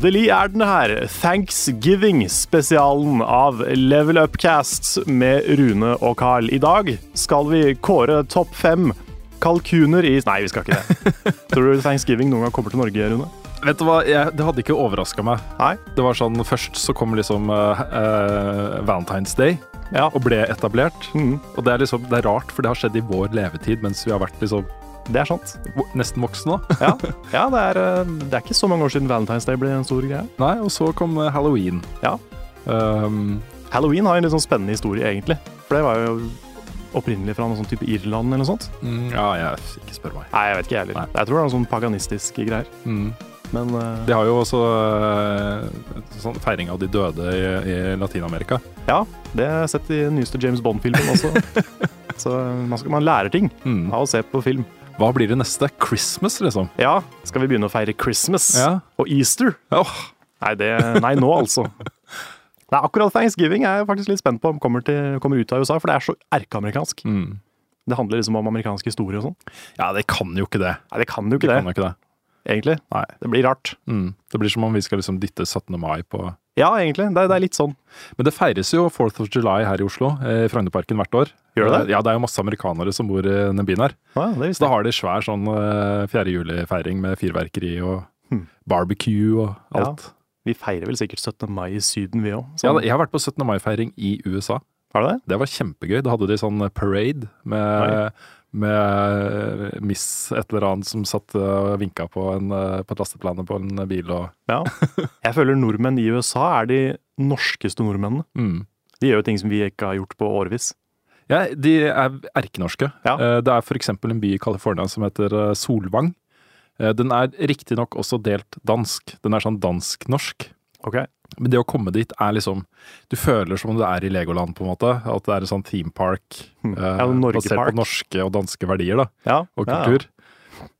Endelig er den her. Thanksgiving-spesialen av Level Upcast med Rune og Carl. I dag skal vi kåre topp fem kalkuner i Nei, vi skal ikke det. Tror du Thanksgiving noen gang kommer til Norge, Rune? Vet du hva, jeg, Det hadde ikke overraska meg. Nei? Det var sånn, Først så kom liksom uh, uh, Valentine's Day Ja. og ble etablert. Mm. Og det er liksom, det er rart, for det har skjedd i vår levetid mens vi har vært liksom Det er sant. nesten voksen nå. Ja, ja det, er, eh, det er ikke så mange år siden Valentine's Day ble en stor greie. Nei, Og så kom eh, halloween. Ja. Um, Halloween har en litt sånn spennende historie, egentlig. For det var jo opprinnelig fra noe sånn type Irland eller noe sånt. mm, ja, jeg ikke spør meg. Nei, jeg vet ikke jeg heller. Jeg tror det er noe sånn paganistiske greier. Mm. Men uh, De har jo også uh, sånn feiring av de døde i, i Latin-Amerika. ja, det har jeg sett i den nyeste James Bond-filmen også. Så man, skal, man lærer ting Mm. av å se på film. Hva blir det neste? Christmas, liksom? Ja, skal vi begynne å feire Christmas Ja. og Easter? Oh. Nei, det, nei nå altså. Nei, akkurat Thanksgiving er jeg faktisk litt spent på om kommer, til, kommer ut av USA, for det er så erkeamerikansk. mm. Det handler liksom om amerikansk historie og sånn. Ja, det kan jo ikke det. Nei, det kan jo ikke Det det. kan jo ikke det. egentlig. Nei. Det blir rart. Mm. Det blir som om vi skal liksom dytte 17. mai på Ja, egentlig. Det, det er litt sånn. Men det feires jo 4th of July her i Oslo, eh, i Frognerparken hvert år. Gjør det det? Ja, det er jo masse amerikanere som bor i den byen her. Ja, det Så da har de svær sånn eh, 4. juli-feiring med fyrverkeri og Hmm. barbecue og alt. Vi feirer vel sikkert 17. mai i Syden, vi òg. Ja, jeg har vært på 17. mai-feiring i USA. Har du det? Det var kjempegøy. Da hadde de sånn parade med, Oi. Med Miss et eller annet som satt og vinka på, en, eh, på et lasteplan på en bil og Ja. Jeg føler nordmenn i USA er de norskeste nordmennene. mm. De gjør jo ting som vi ikke har gjort på årevis. Ja, de er erkenorske. Ja. Eh, Det er f.eks. en by i California som heter eh, Solvang. Eh, Den er riktignok også delt dansk. Den er sånn dansk-norsk. Ok. Men det å komme dit er liksom Du føler som om du er i Legoland, på en måte. At det er en sånn theme park eh, Ja, basert Park. på norske og danske verdier da, Ja, og ja, kultur.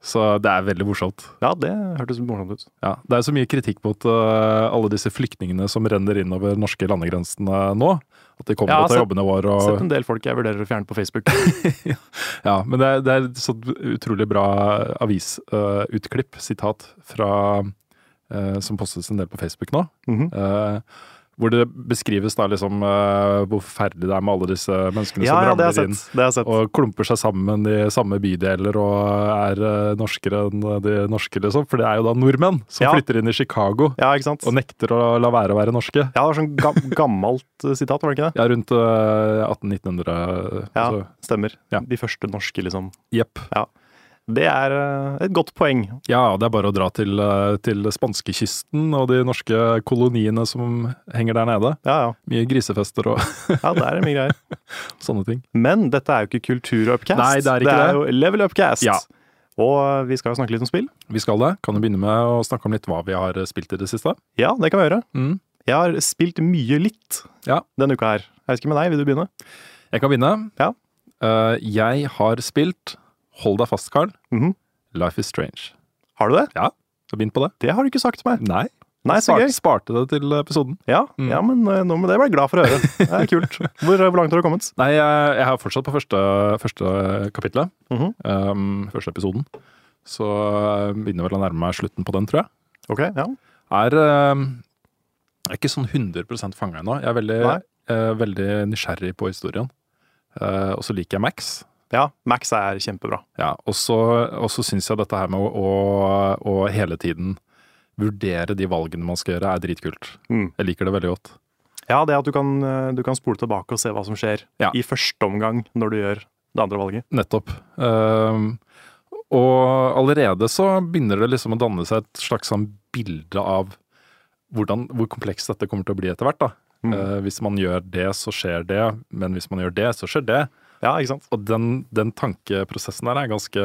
Så det er veldig morsomt. Ja, det hørtes morsomt ut. Ja, det er så mye kritikk mot uh, alle disse flyktningene som renner innover norske landegrensene nå. At de kommer Ja, sett- jobbene våre. Og, Sett en del folk jeg vurderer å fjerne på Facebook. Ja, men det er, det er et sånt utrolig bra avisutklipp, sitat, fra som postes en del på Facebook nå. Mhm. eh, hvor det beskrives da liksom uh, hvor forferdelig det er med alle disse menneskene Ja, som ja, ramler inn sett. Det har jeg sett. og klumper seg sammen i samme bydeler og er uh, norskere enn de norske, liksom. For det er jo da nordmenn som Ja. flytter inn i Chicago Ja, ikke sant? og nekter å la være å være norske. Ja, det var sånn ga gammelt eh, sitat, var det ikke det? Ja, rundt uh, 1800-1900. Ja, så- stemmer. Ja. De første norske, liksom. Jepp. Det er eh, et godt poeng. Ja, det er bare å dra til, eh, til spanskekysten og de norske koloniene som henger der nede. Ja, ja. Mye grisefester og Ja, det er mye greier. sånne ting. Men dette er jo ikke Kulturupcast. Nei, det er ikke det. er det. jo Level Upcast. Ja. Og eh, vi skal jo snakke litt om spill. Vi skal det. Kan du begynne med å snakke om litt hva vi har spilt i det siste? Ja, det kan vi gjøre. Mm. Jeg har spilt mye litt Ja. denne uka her. Jeg vet ikke med deg, vil du begynne? Jeg kan begynne. Ja. Jeg har spilt, hold deg fast, Karl. Mm -hmm. Life is Strange. Har du det? Ja, så begynn på det. Det har du ikke sagt til meg. Nei. Nei, så Sparte, gøy. sparte det til episoden. Ja, ja men eh, nå, med det ble jeg glad for å høre. Det er kult. Hvor, hvor langt har du kommet? Nei, jeg, jeg har fortsatt på første, første kapitlet. -hmm. um, første episoden. Så jeg begynner vel å nærme meg slutten på den, tror jeg. Ok, ja. Er, um, jeg er ikke sånn 100 fanga ennå. Jeg er veldig, eh, veldig nysgjerrig på historien. Uh, og så liker jeg Max. Ja, Max er kjempebra. Ja, og så, og så syns jeg dette her med å, å, å hele tiden vurdere de valgene man skal gjøre, er dritkult. Mm. Jeg liker det veldig godt. Ja, det at du kan, eh, du kan spole tilbake og se hva som skjer Ja. i første omgang når du gjør det andre valget. Nettopp. Um, og allerede så begynner det liksom å danne seg et slags sånn bilde av hvordan, hvor komplekst dette kommer til å bli etter hvert. da. Mm. Uh, hvis man gjør det, så skjer det, men hvis man gjør det, så skjer det. Ja, ikke sant? Og den, den tankeprosessen der er ganske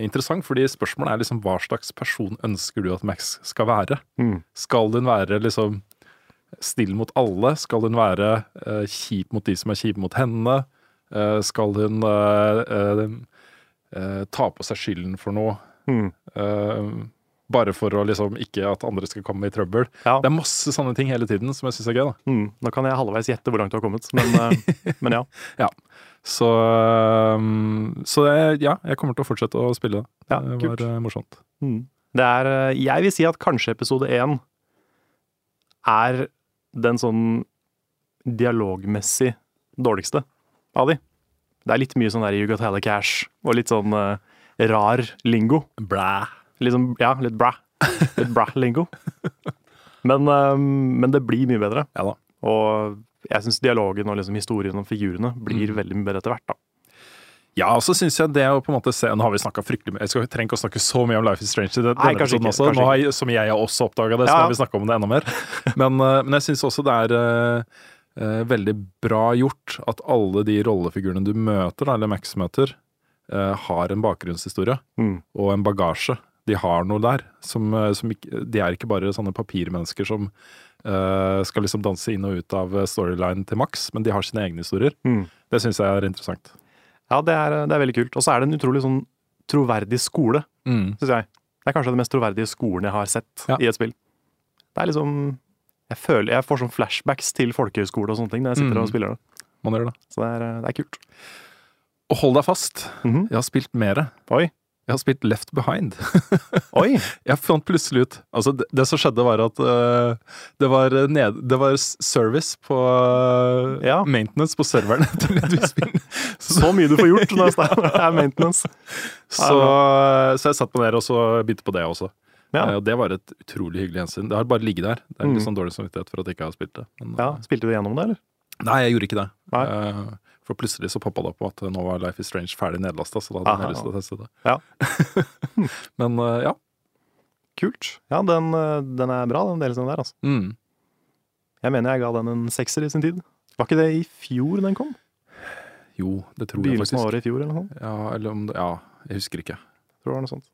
interessant, fordi spørsmålet er liksom hva slags person ønsker du at Max skal være? Mm. Skal hun være liksom snill mot alle? Skal hun være uh, kjip mot de som er kjipe mot henne? Uh, skal hun uh, ta på seg skylden for noe? Mm. Bare for å liksom ikke at andre skal komme i trøbbel. Ja. Det er masse sånne ting hele tiden som jeg syns er gøy. da. Mm. Nå kan jeg halvveis gjette hvor langt du har kommet, men, eh, men ja. Ja. Så, eh, så jeg, ja, jeg kommer til å fortsette å spille det. Ja, det kult. var eh, morsomt. Mm. Det er Jeg vil si at kanskje episode én er den sånn dialogmessig dårligste av de. Det er litt mye sånn der You Got Hella Cash og litt sånn uh, rar lingo. Blæ. Sånn, ja, litt bra. Litt bra-lingo. Men, eh, men det blir mye bedre. Ja da. Og jeg syns dialogen og liksom historien om figurene blir Mm. veldig mye bedre etter hvert. da. Ja, og så syns jeg det å på en måte se Nå har vi snakka fryktelig mye Jeg skal, trenger ikke å snakke så mye om Life is Strange i det- Nei, episoden ikke, også. Nå har jeg, som jeg har også oppdaga det, så Ja, har vi snakka om det enda mer. Men, eh, men jeg syns også det er uh, uh, veldig bra gjort at alle de rollefigurene du møter, eller Max møter, uh, har en bakgrunnshistorie Mm. og en bagasje. De har noe der. Som, eh, som ikke, de er ikke bare sånne papirmennesker som uh, skal liksom danse inn og ut av storylinen til maks, men de har sine egne historier. Mm. Det syns jeg er interessant. Ja, det er, det er veldig kult. Og så er det en utrolig sånn troverdig skole, Mm. syns jeg. Det er kanskje den mest troverdige skolen jeg har sett Ja. i et spill. Det er liksom Jeg føler jeg får sånn flashbacks til folkehøyskole og sånne ting når jeg sitter Mm. og spiller det. Man gjør det. Så det er, det er kult. Og hold deg fast. Mhm. Jeg har spilt mere. Oi. Jeg har spilt Left Behind. Oi! Jeg fant plutselig ut Altså, det, det som skjedde, var at uh, det, var ned, det var service på uh, Ja. maintenance på serveren. Så mye du får gjort når det er maintenance. Så, så jeg satte meg ned og så begynte på det også. Ja. Uh, Og det var et utrolig hyggelig gjensyn. Det har bare ligget der. Det er litt Mm. sånn dårlig samvittighet for at jeg ikke har spilt det. Men, ja. Spilte du gjennom det, eller? Nei, jeg gjorde ikke det. Nei. Eh, For plutselig så poppa det opp at nå var Life is Strange ferdig nedlasta, så da hadde Aha. jeg lyst til å teste det. Ja. Men øh, ja. Kult. Ja, den, eh, den er bra, den delen der, altså. Mm. Jeg mener jeg ga den en sekser i sin tid. Var ikke det i fjor den kom? Jo, det tror jeg faktisk. Begynnelsen av året i fjor, eller noe sånt. Ja, eller om det, ja, jeg husker ikke. Tror det var noe sånt.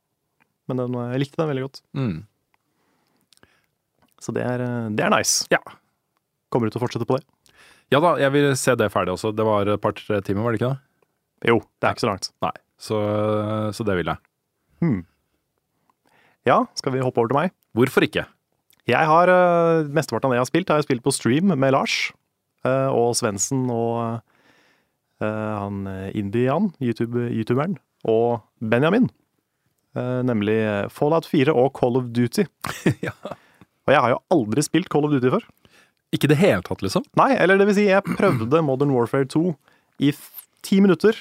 Men den, eh, jeg likte den veldig godt. Mm. Så det er, eh, det er nice. Ja. Kommer du til å fortsette på det? Ja da, jeg vil se det ferdig også. Det var et par-tre timer, var det ikke det? Jo, det er ikke så langt. Nei. Så, så det vil jeg. Hmm. Ja, skal vi hoppe over til meg? Hvorfor ikke? Jeg har, uh, Mesteparten av det jeg har spilt, har jeg spilt på stream med Lars eh, og Svendsen og eh, han eh, Indian, YouTube, youtuberen, og Benjamin. Eh, nemlig Fallout 4 og Call of Duty. Ja. Og jeg har jo aldri spilt Call of Duty før. Ikke i det hele tatt, liksom? Nei, eller det vil si, jeg prøvde Modern Warfare 2 i ti minutter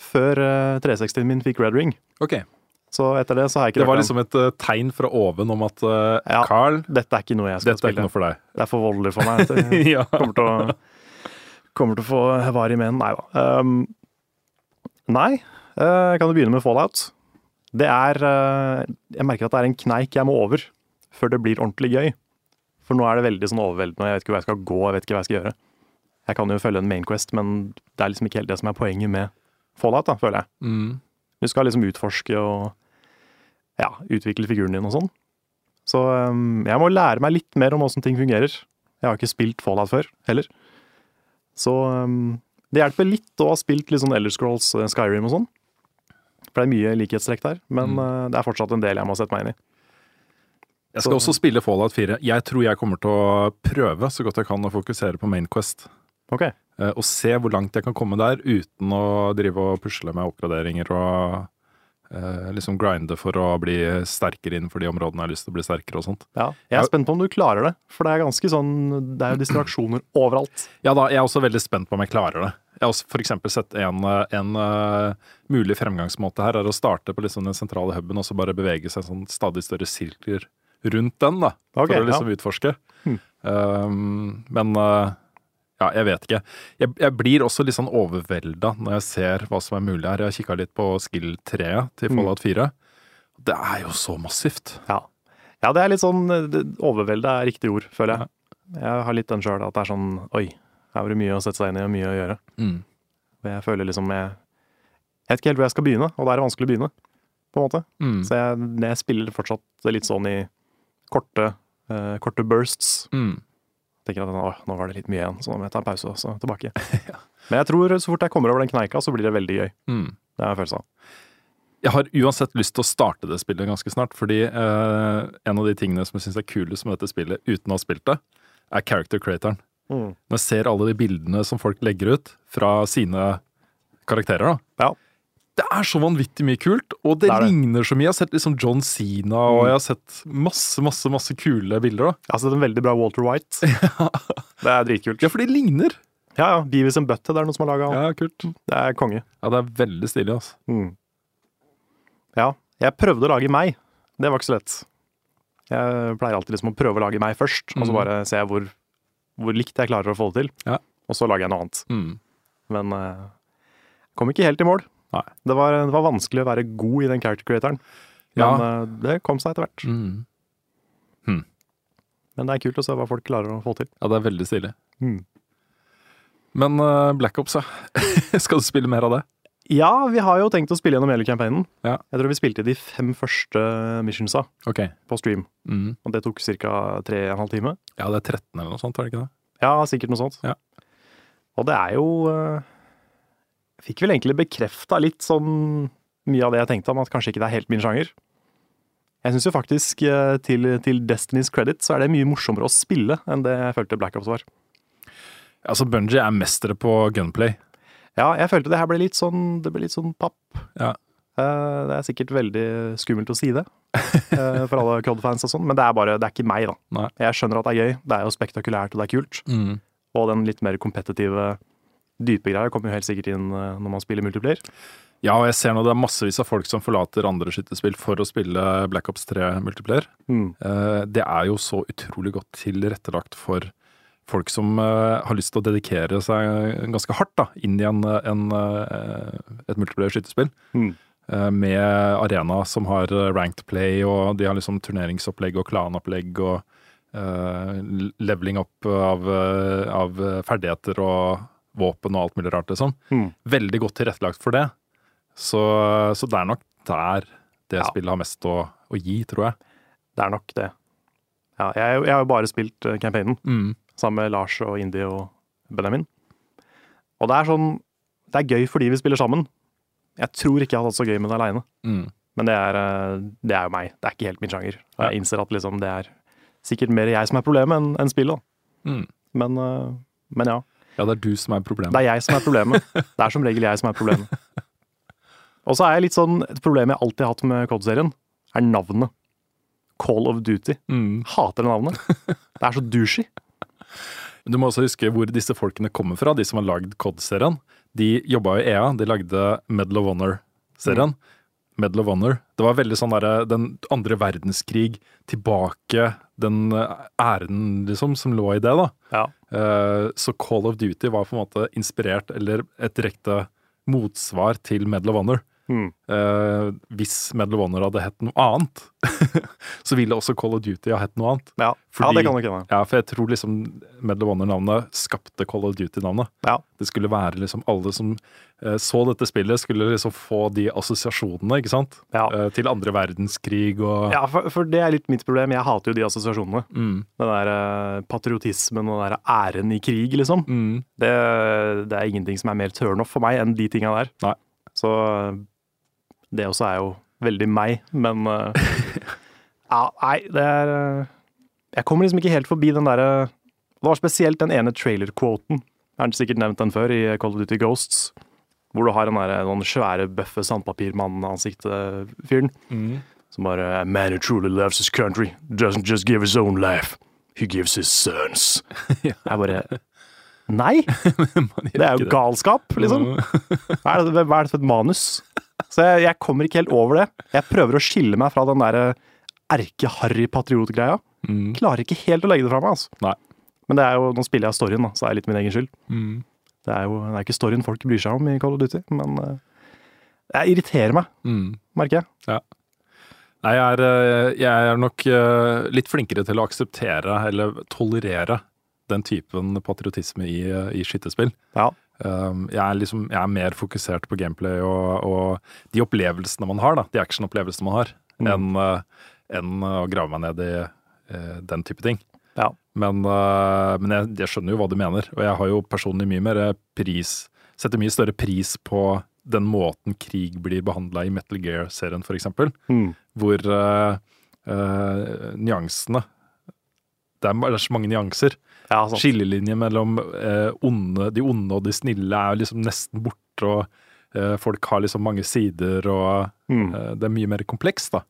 før eh, 360-en min fikk Red Ring. Ok. Så etter det så har jeg ikke Det var liksom et uh, tegn fra oven om at uh, Ja. Carl, Dette er ikke noe jeg skal dette er ikke noe for deg. Det er for voldelig for meg. Ja. kommer til å, kommer til å få var i men. Nei da. Um, nei, Uh, kan du begynne med Fallout. Det er eh, Jeg merker at det er en kneik jeg må over før det blir ordentlig gøy. For nå er det veldig sånn overveldende, jeg vet ikke hvor jeg skal gå, jeg vet ikke hva jeg skal gjøre. Jeg kan jo følge en Mainquest, men det er liksom ikke helt det som er poenget med Fallout, da, føler jeg. Mm. Du skal liksom utforske og ja, utvikle figuren din og sånn. Så um, jeg må lære meg litt mer om åssen ting fungerer. Jeg har ikke spilt Fallout før, heller. Så um, det hjelper litt å ha spilt litt sånn Elder Scrolls, eh, Skyrim og sånn. For det er mye likhetstrekk der, men Mm. uh, det er fortsatt en del jeg må sette meg inn i. Jeg skal Så- også spille Fallout 4. Jeg tror jeg kommer til å prøve så godt jeg kan å fokusere på Main Quest. Ok, eh, Og se hvor langt jeg kan komme der uten å drive og pusle med oppgraderinger og eh, liksom grinde for å bli sterkere innenfor de områdene jeg har lyst til å bli sterkere og sånt. ja. Jeg er spent på om du klarer det, for det er ganske sånn Det er jo distraksjoner overalt. Ja da, jeg er også veldig spent på om jeg klarer det. Jeg har også eksempel sett en, eh, en uh, mulig fremgangsmåte her, er å starte på liksom den sentrale huben og så bare bevege seg sånn stadig større sirkler rundt den, da. okay, for å liksom utforske. Hmm. Um, men uh, ja, jeg vet ikke. Jeg, jeg blir også litt sånn overvelda når jeg ser hva som er mulig her. Jeg har kikka litt på skill-treet til Hmm. Fallout 4. Det er jo så massivt. Ja. ja, det er litt sånn Overvelda er riktig ord, føler jeg. Jeg har litt den sjøl, at det er sånn Oi, her var det mye å sette seg inn i og mye å gjøre. Mm. Jeg føler liksom jeg, jeg vet ikke helt hvor jeg skal begynne, og da er det vanskelig å begynne, på en måte. Mm. Så jeg, jeg spiller fortsatt litt sånn i korte, uh, korte bursts. Mm. Tenker at å, nå var det litt mye igjen, så nå må jeg ta en pause og så tilbake. Men jeg tror så fort jeg kommer over den kneika, så blir det veldig gøy. Mm. Det er følelsen en følelse av. Jeg har uansett lyst til å starte det spillet ganske snart, fordi uh, en av de tingene som jeg syns er kulest med dette spillet, uten å ha spilt det, er character creatoren. Mm. Når jeg ser alle de bildene som folk legger ut fra sine karakterer, da. Ja. Det er så vanvittig mye kult, og det, Det det. ligner så mye. Jeg har sett liksom John Sina, og jeg har sett masse, masse masse kule bilder. da. Jeg har sett en veldig bra Walter White. Det er dritkult. Ja, for de ligner! Ja, ja. Beavis and Butthead er noen som har laga. Ja, kult. Det er konge. Ja, det er veldig stilig, altså. Mm. Ja. Jeg prøvde å lage meg. Det var ikke så lett. Jeg pleier alltid liksom å prøve å lage meg først, og så bare bare se hvor, hvor likt jeg klarer å få det til. Ja. Og så lager jeg noe annet. Mm. Men uh, kom ikke helt i mål. Nei. Det var, det var vanskelig å være god i den character creatoren. Men Ja. eh, det kom seg etter hvert. Mm. Men det er kult å se hva folk klarer å få til. Ja, det er veldig stilig. Mm. Men uh, Black Ops, ja. Skal du spille mer av det? Ja, vi har jo tenkt å spille gjennom hele campaignen. Ja. Jeg tror vi spilte de fem første missionsa okay. på stream. Mm. Og det tok ca. tre og en halv time. Ja, det er 13 eller noe sånt, er det ikke det? Ja, sikkert noe sånt. Ja. Og det er jo eh, Fikk vel egentlig bekrefta litt sånn mye av det jeg tenkte om, at kanskje ikke det er helt min sjanger. Jeg syns jo faktisk, eh, til, til Destinys credit, så er det mye morsommere å spille enn det jeg følte Black Ops var. Altså, Bungie er mestere på gunplay. Ja, jeg følte det her ble litt sånn Det ble litt sånn papp. Ja. Eh, Det er sikkert veldig skummelt å si det eh, for alle COD-fans og sånn, men det er bare Det er ikke meg, da. Nei. Jeg skjønner at det er gøy, det er jo spektakulært og det er kult. Mm. Og den litt mer kompetitive, dype greier kommer jo helt sikkert inn eh, når man spiller multiplayer. Ja, og jeg ser nå det er massevis av folk som forlater andre skytterspill for å spille Black Ops 3 multiplayer. Mm. Eh, Det er jo så utrolig godt tilrettelagt for folk som eh, har lyst til å dedikere seg ganske hardt da, inn i en, en, et multiplayer-skytterspill. Mm. Eh, Med arena som har ranked play, og de har liksom turneringsopplegg og klanopplegg og Uh, leveling opp av, av ferdigheter og våpen og alt mulig rart, liksom. Mm. Veldig godt tilrettelagt for det. Så, så det er nok der det Ja. spillet har mest å, å gi, tror jeg. Det er nok det. Ja, jeg, jeg har jo bare spilt eh, campaignen Mm. sammen med Lars og Indi og Benjamin. Og det er sånn Det er gøy fordi vi spiller sammen. Jeg tror ikke jeg hadde hatt så gøy med det aleine. Mm. Men det er, eh, det er jo meg. Det er ikke helt min sjanger. Og jeg innser at liksom det er sikkert mer jeg som er problemet enn en spillet. Mm. Men, eh, men ja. Ja, det er du som er problemet. Det er jeg som er problemet. Det er som regel jeg som er problemet. Og så er jeg litt sånn Et problem jeg alltid har hatt med COD-serien, er navnet. Call of Duty. Mm. Hater det navnet. Det er så douchey. Du må også huske hvor disse folkene kommer fra, de som har lagd COD-serien. De jobba i EA, de lagde Medal of Honor-serien. Medal of Honor. Det var veldig sånn derre den andre verdenskrig, tilbake, den eh, æren liksom som lå i det, da. Ja. Eh, Så Call of Duty var på en måte inspirert, eller et direkte motsvar til Medal of Honor. Mm. Eh, hvis Medal of Honor hadde hett noe annet, så ville også Call of Duty ha hett noe annet. Ja, Fordi- ja det kan nok hende. Ja, for jeg tror liksom Medal of Honor-navnet skapte Call of Duty-navnet. Ja. Det skulle være liksom alle som eh, så dette spillet, skulle liksom få de assosiasjonene, ikke sant? Ja. Eh, til andre verdenskrig og Ja, for, for det er litt mitt problem. Jeg hater jo de assosiasjonene. Mm, Den der eh, patriotismen og den der æren i krig, liksom. mm, Det, det er ingenting som er mer turnoff for meg enn de tinga der. Nei. Så Det også er jo veldig meg, men eh, Ja, nei, det er eh, Jeg kommer liksom ikke helt forbi den derre Det var spesielt den ene trailer-quoten. Jeg har sikkert nevnt den før, i Call of Duty Ghosts. Hvor du har den der, den svære, bøffe sandpapirmann-ansiktet-fyren. Som bare A man who truly loves his country doesn't just give his own life. He gives his sons. Jeg bare Nei! Det er jo galskap, liksom. Hva er det, hva er det for et manus? Så jeg, jeg kommer ikke helt over det. Jeg prøver å skille meg fra den derre erke-harry patriot-greia. Klarer ikke helt å legge det fra meg, altså. Nei. Men det er jo, nå spiller jeg storyen, da, så det er litt min egen skyld. Mm. Det er jo det er ikke storyen folk bryr seg om i Call of Duty, men eh, det irriterer meg, Mm. merker jeg. Ja. Nei, jeg er, eh, jeg er nok eh, litt flinkere til å akseptere eller tolerere den typen patriotisme i, eh, i skytterspill. Ja. Um, jeg, er liksom, jeg er mer fokusert på gameplay og, og de opplevelsene man har, da, de actionopplevelsene man har, Mm. enn en å grave meg ned i eh, den type ting. Ja. Men, eh, men jeg, jeg skjønner jo hva du mener, og jeg har jo personlig mye mer pris Setter mye større pris på den måten krig blir behandla i Metal Gear-serien, eksempel. Mm. Hvor uh, uh, nyansene det er, det er så mange nyanser. Ja, sant. Skillelinjer mellom eh, onde, de onde og de snille er liksom nesten borte, og eh, folk har liksom mange sider, og Mm. eh, det er mye mer komplekst, da.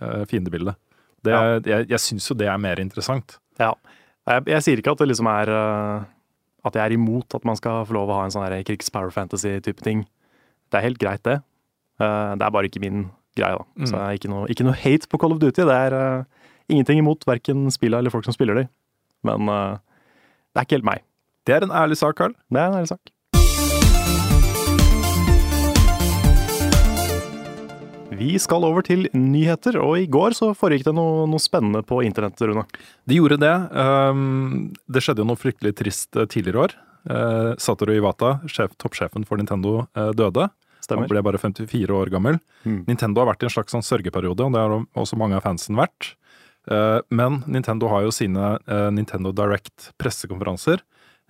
Eh, fiendebildet. Det, Ja. Jeg, jeg syns jo det er mer interessant. Ja. Jeg, jeg sier ikke at det liksom er eh, At jeg er imot at man skal få lov å ha en sånn krigs-power fantasy-type ting. Det er helt greit, det. Eh, det er bare ikke min greie, da. Så det er ikke noe, ikke noe hate på Call of Duty. Det er ingenting imot verken spilla eller folk som spiller de. Men eh, det er ikke helt meg. Det er en ærlig sak, Carl. Det er en ærlig sak. Vi skal over til nyheter, og i går så foregikk det noe, noe spennende på internett, Rune. De gjorde det. Um, det skjedde jo noe fryktelig trist eh, tidligere år. Uh, Satoru Iwata, sjef, toppsjefen for Nintendo, eh, døde. Stemmer. Han ble bare 54 år gammel. Mm. Nintendo har vært i en slags sånn sørgeperiode, og det har også mange av fansen vært. Eh, men Nintendo har jo sine eh, Nintendo Direct pressekonferanser.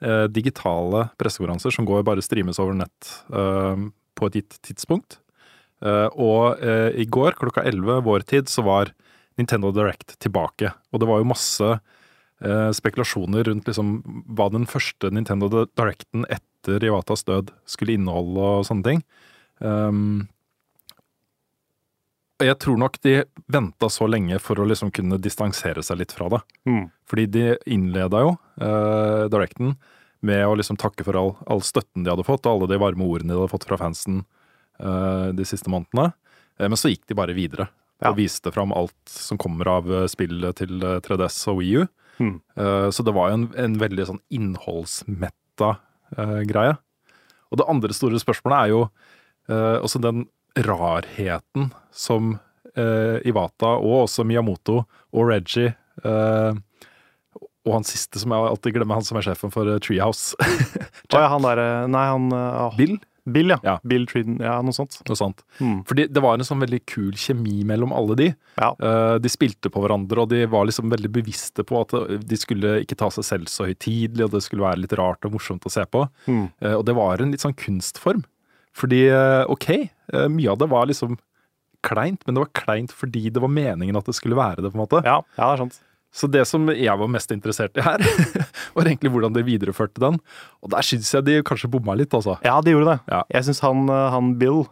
eh, digitale pressekonferanser som går bare streames over nett på et gitt tidspunkt. Og i går klokka 11 vår tid så var Nintendo Direct tilbake. Og det var jo masse spekulasjoner rundt liksom hva den første Nintendo Directen etter Iwatas død skulle inneholde og sånne ting. Og jeg tror nok de venta så lenge for å liksom kunne distansere seg litt fra det. Mm. Fordi de innleda jo uh, Directen med å liksom takke for all, all støtten de hadde fått, og alle de varme ordene de hadde fått fra fansen uh, de siste månedene. Uh, men så gikk de bare videre Ja. og viste fram alt som kommer av spillet til eh, 3DS og Wii U. Mm. Så det var jo en, en veldig sånn innholdsmetta greie. Og det andre store spørsmålet er jo også den rarheten som eh, Iwata og også Miyamoto og Reggie eh, og han siste som jeg alltid glemmer, han som er sjefen for eh, Treehouse. Å ja, han derre Nei, han eh, Bill? Bill, ja. Ja. Bill Triden, ja, noe sånt. Noe sånt. Mm. Fordi det var en sånn veldig kul kjemi mellom alle de. Ja. Uh, de spilte på hverandre, og de var liksom veldig bevisste på at eh, de skulle ikke ta seg selv så høytidelig, og det skulle være litt rart og morsomt å se på. Mm. Uh, og det var en litt sånn kunstform. Fordi eh, ok, eh, mye av det var liksom kleint, men det var kleint fordi det var meningen at det skulle være det, på en måte. Ja, ja, det er sant. Så det som jeg var mest interessert i her, var egentlig hvordan de videreførte den. Og der syns jeg de kanskje bomma litt, altså. Ja, de gjorde det. Ja. Jeg syns han, eh, han Bill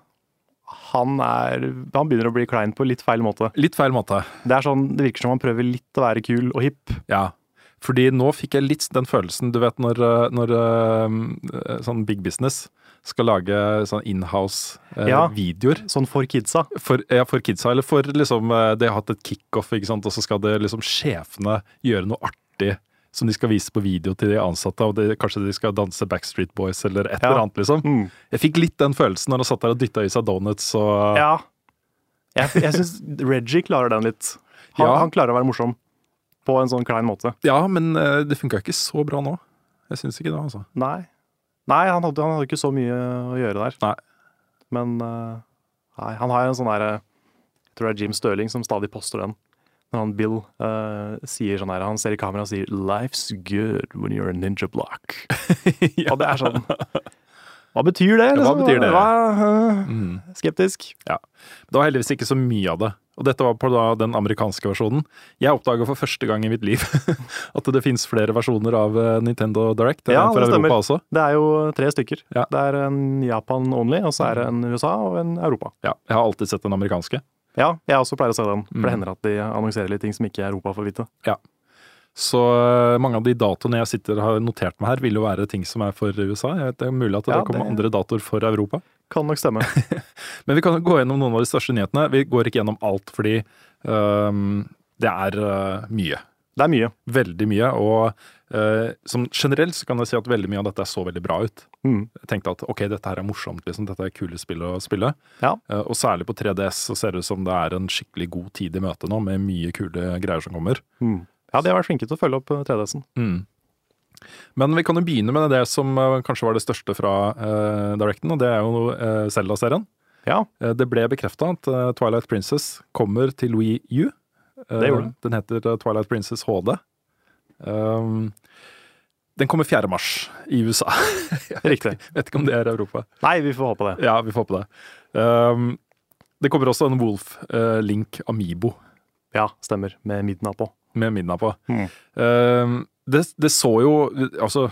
han, er, han begynner å bli klein på litt feil måte. Litt feil måte. Det er sånn, det virker som han prøver litt å være kul og hipp. Ja. Fordi nå fikk jeg litt den følelsen, du vet når, når sånn big business skal lage sånn inhouse eh, Ja. Sånn for kidsa. For, ja, for kidsa, eller for liksom eh, De har hatt et kickoff, ikke sant, og så skal det liksom sjefene gjøre noe artig som de skal vise på video til de ansatte, og de, kanskje de skal danse Backstreet Boys eller et Ja. eller annet, liksom. Mm. Jeg fikk litt den følelsen når han satt der og dytta i seg donuts og Ja. Jeg, jeg syns Reggie klarer den litt. Han, Ja. han klarer å være morsom på en sånn klein måte. Ja, men eh, det funka ikke så bra nå. Jeg syns ikke det, altså. Nei. Nei, han hadde, han hadde ikke så mye å gjøre der. Nei. Men eh, nei, han har en sånn derre Jeg tror det er Jim Stirling som stadig poster den. Når han Bill uh, sier sånn her Han ser i kamera og sier 'Life's good when you're a ninja block'. Og det er sånn Hva betyr det? hva liksom? betyr det? Hva, uh, Mm. skeptisk. Ja. Det var heldigvis ikke så mye av det. Og dette var på da den amerikanske versjonen. Jeg oppdaga for første gang i mitt liv at det finnes flere versjoner av eh, Nintendo Direct enn Ja, for det stemmer. Også. Det er jo tre stykker. Ja. Det er en Japan only, og så er det en USA og en Europa. Ja, jeg har alltid sett den amerikanske. Ja, jeg også pleier å se den. For Mm. det hender at de annonserer litt ting som ikke Europa får vite. Ja. Så eh, mange av de datoene jeg sitter og har notert meg her, vil jo være ting som er for USA. Det er mulig at det Ja, kommer det- andre datoer for Europa. Kan nok stemme. Men vi kan gå gjennom noen av de største nyhetene. Vi går ikke gjennom alt, fordi um, det er uh, mye. Det er mye. Veldig mye. Og uh, som generelt så kan jeg si at veldig mye av dette så veldig bra ut. Mm. Jeg tenkte at ok, dette her er morsomt, liksom. Dette er kule spill å spille. Ja. Uh, og særlig på 3DS så ser det ut som det er en skikkelig god tid i møte nå, med mye kule greier som kommer. Mm. Ja, de har vært flinke til å følge opp 3DS-en. Mm. Men vi kan jo begynne med det som eh, kanskje var det største fra uh, Directen, og det er jo uh, Zelda-serien. Ja, Uh, det ble bekrefta at uh, Twilight Princess kommer til Wii U. Det gjorde den. Den heter Twilight Princess HD. Um, den kommer 4. mars i USA. riktig. Vet ikke om det er Europa. Nei, vi får håpe det. Ja, vi får håpe det. Um, det kommer også en Wolf uh, Link Amibo Ja, stemmer. Med Midna på. med Midna på. Mm. Um, det, det så jo Altså,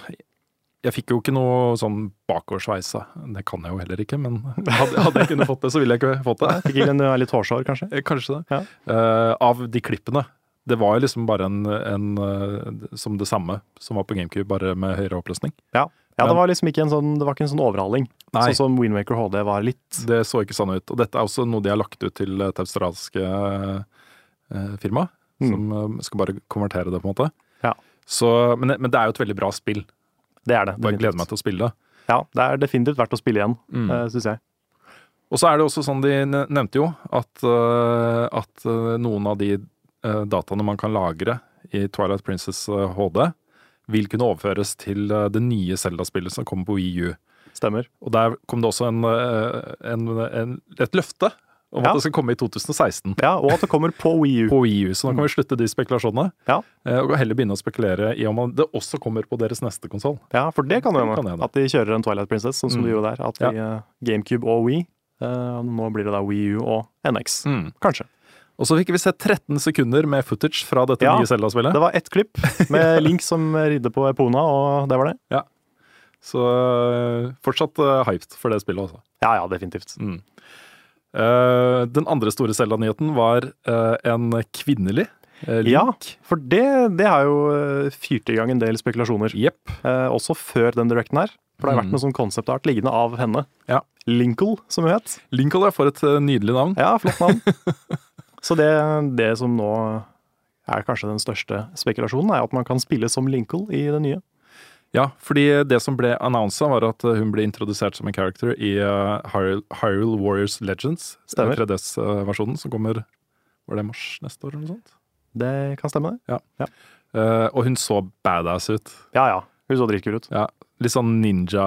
jeg fikk jo ikke noe sånn bakoversveisa. Det kan jeg jo heller ikke, men hadde, hadde jeg kunnet fått det, så ville jeg ikke fått det. Fikk ikke en litt hårsår, kanskje? Eh, Kanskje det. Ja. Uh, av de klippene. Det var jo liksom bare en, en eh, som det samme som var på GameCube, bare med høyere oppløsning. Ja. ja, det var liksom ikke en sånn, det var ikke en sånn overhaling. Nei. Sånn som Windmaker HD var litt. Det så ikke sånn ut. Og dette er også noe de har lagt ut til et australsk eh, firma, Mm. som skal bare konvertere det, på en måte. Ja. Så, men, men det er jo et veldig bra spill. Det er det. Bare gleder meg til å spille det. Ja, det er definitivt verdt å spille igjen, Mm. mm. syns jeg. Og så er det også sånn, de nevnte jo at, eh, at eh, noen av de eh, dataene man kan lagre i Twilight Princess eh, HD, vil kunne overføres til eh, det nye Zelda-spillet som kommer på Wii U. Stemmer. Og der kom det også en, eh, en, en, et løfte om Ja. at det skal komme i 2016 Ja, og at det kommer på Wii U. på Wii U. Så nå kan vi slutte de spekulasjonene, Ja. eh, og heller begynne å spekulere i om det også kommer på deres neste konsoll. Ja, for det kan jo hende. At de kjører en Twilight Princess, sånn som Mm. de gjorde der. At vi, eh, GameCube og Wii. eh, nå blir det da Wii U og NX. Kanskje. Og så fikk vi se 13 sekunder med footage fra dette Ja, nye Zelda-spillet. Det var ett klipp med Link som ridde på Epona, og det var det. Ja. Så fortsatt hyped for det spillet, altså. Ja ja, definitivt. Mm. Eh, den andre store Selda-nyheten var eh, en kvinnelig uh, Link. Ja, for det, det har jo eh, fyrt i gang en del spekulasjoner. Yep. Eh, også før den directen her. For det har vært Mm. noe sånn konseptart liggende av henne. Ja. Linkle, som hun het. Linkle, er for et nydelig navn. Ja, flott navn. Så det, det som nå er kanskje den største spekulasjonen, er at man kan spille som Linkle i det nye. Ja, fordi det som ble annonsa, var at øh, hun ble introdusert som en character i uh, Hyrule, Warriors Legends. Stemmer. 3DS-versjonen som kommer Var det mars neste år, eller noe sånt? Det kan stemme, det. Eh, og hun så badass ut. Ja ja, hun så dritkul ut. Ja, litt sånn ninja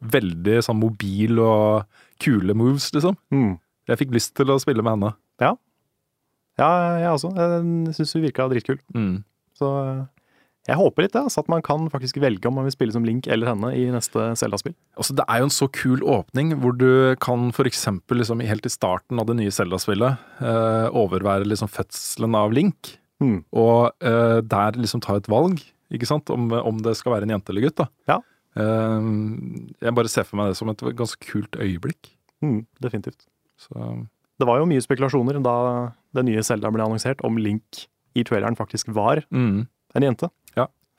Veldig sånn mobil og kule moves, liksom. Mm. Jeg fikk lyst til å spille med henne. Ja, Ja, jeg også. Jeg syns hun virka dritkul. Mm. Så eh, jeg håper litt det, altså, at man kan faktisk velge om man vil spille som Link eller henne i neste Zelda-spill. Altså, det er jo en så kul åpning, hvor du kan eksempel liksom, helt i starten av det nye Zelda-spillet eh, overvære liksom, fødselen av Link, Mm. og eh, der liksom ta et valg, ikke sant, om, om det skal være en jente eller gutt. da. Ja. Eh, jeg bare ser for meg det som et ganske kult øyeblikk. Mm, definitivt. Så, Det var jo mye spekulasjoner da det nye Zelda ble annonsert, om Link i traileren faktisk var mm. en jente.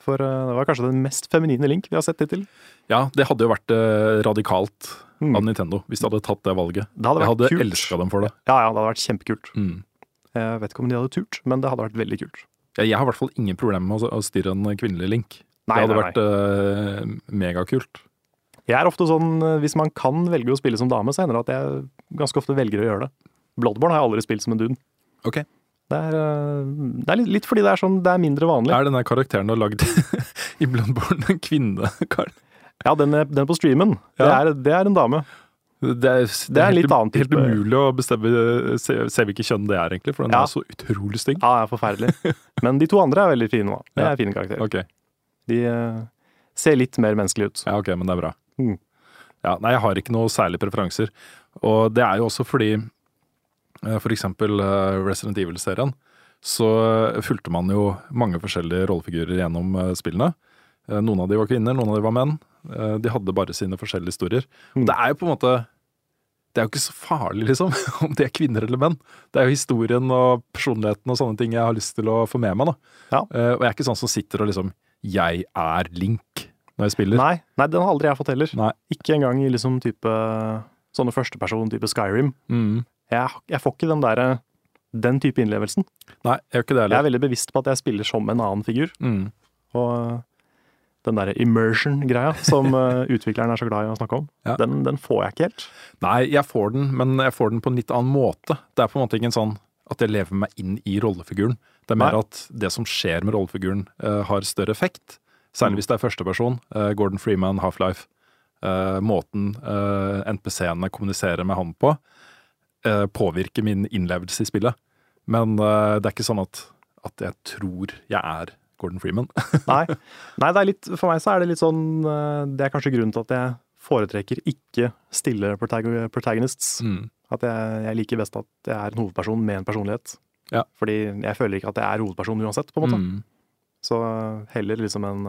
Ja. For eh, det var kanskje den mest feminine Link vi har sett hittil. Ja, det hadde jo vært eh, radikalt Mm. av Nintendo hvis de hadde tatt det valget. Det hadde Jeg hadde elska dem for det. Ja, ja, det hadde vært kjempekult. Mm. Jeg vet ikke om de hadde turt, men det hadde vært veldig kult. Jeg, jeg har i hvert fall ingen problemer med å, stirre en kvinnelig Link. Nei, det hadde nei, vært eh, megakult. Jeg er ofte sånn, hvis man kan velge å spille som dame, så hender det at jeg ganske ofte velger å gjøre det. Bloodborne har jeg aldri spilt som en dune. Ok. Det er, eh, det er litt, litt fordi det er, sånn, det er mindre vanlig. Er denne karakteren du har lagd i Bloodborne en kvinne, Karl? Ja, den, er- den på streamen, det, er, det er en dame. Det er, det er helt, helt type- umulig å bestemme se, se hvilket kjønn det er, egentlig, for den Ja. er så utrolig stygg. Ja, det er forferdelig. Men de to andre er veldig fine. da. Det Ja. er fine karakterer. Okay. De uh, ser litt mer menneskelige ut. ja, ok, men det er bra. Mm. Ja, nei, jeg har ikke noe særlige preferanser. Og det er jo også fordi eh, eksempel eh, Resident Evil-serien, så eh, fulgte man jo mange forskjellige rollefigurer gjennom spillene. Noen av de var kvinner, noen av de var menn. De hadde bare sine forskjellige historier. Og det er jo på en måte Det er jo ikke så farlig, liksom, om de er kvinner eller menn. Det er jo historien og personligheten og sånne ting jeg har lyst til å få med meg. da. Ja. Og jeg er ikke sånn som sitter og liksom Jeg er Link når jeg spiller. Nei, nei, den har aldri jeg fått heller. Nei. Ikke engang i liksom type sånne førsteperson type Skyrim. Mm. Jeg, jeg får ikke den derre den type innlevelsen. Nei, jeg gjør ikke det Jeg er veldig bevisst på at jeg spiller som en annen figur. Mm. Og den derre immersion-greia som eh, utvikleren er så glad i å snakke om, Ja. den, den får jeg ikke helt. Nei, jeg får den, men jeg får den på en litt annen måte. Det er på en måte ikke en sånn at jeg lever meg inn i rollefiguren. Det er mer Nei. at det som skjer med rollefiguren, uh, har større effekt. Særlig hvis det er førsteperson. Uh, Gordon Freeman, Half-Life. Uh, måten uh, NPC-ene kommuniserer med han på, eh, påvirker min innlevelse i spillet. Men eh, det er ikke sånn at, at jeg tror jeg er Gordon Freeman. Nei. Nei, det er litt, for meg så er det litt sånn eh, Det er kanskje grunnen til at jeg foretrekker ikke stille protagonists. Mm. At jeg, jeg liker best at jeg er en hovedperson med en personlighet. Ja. Fordi jeg føler ikke at jeg er hovedperson uansett, på en måte. Mm. Så heller liksom en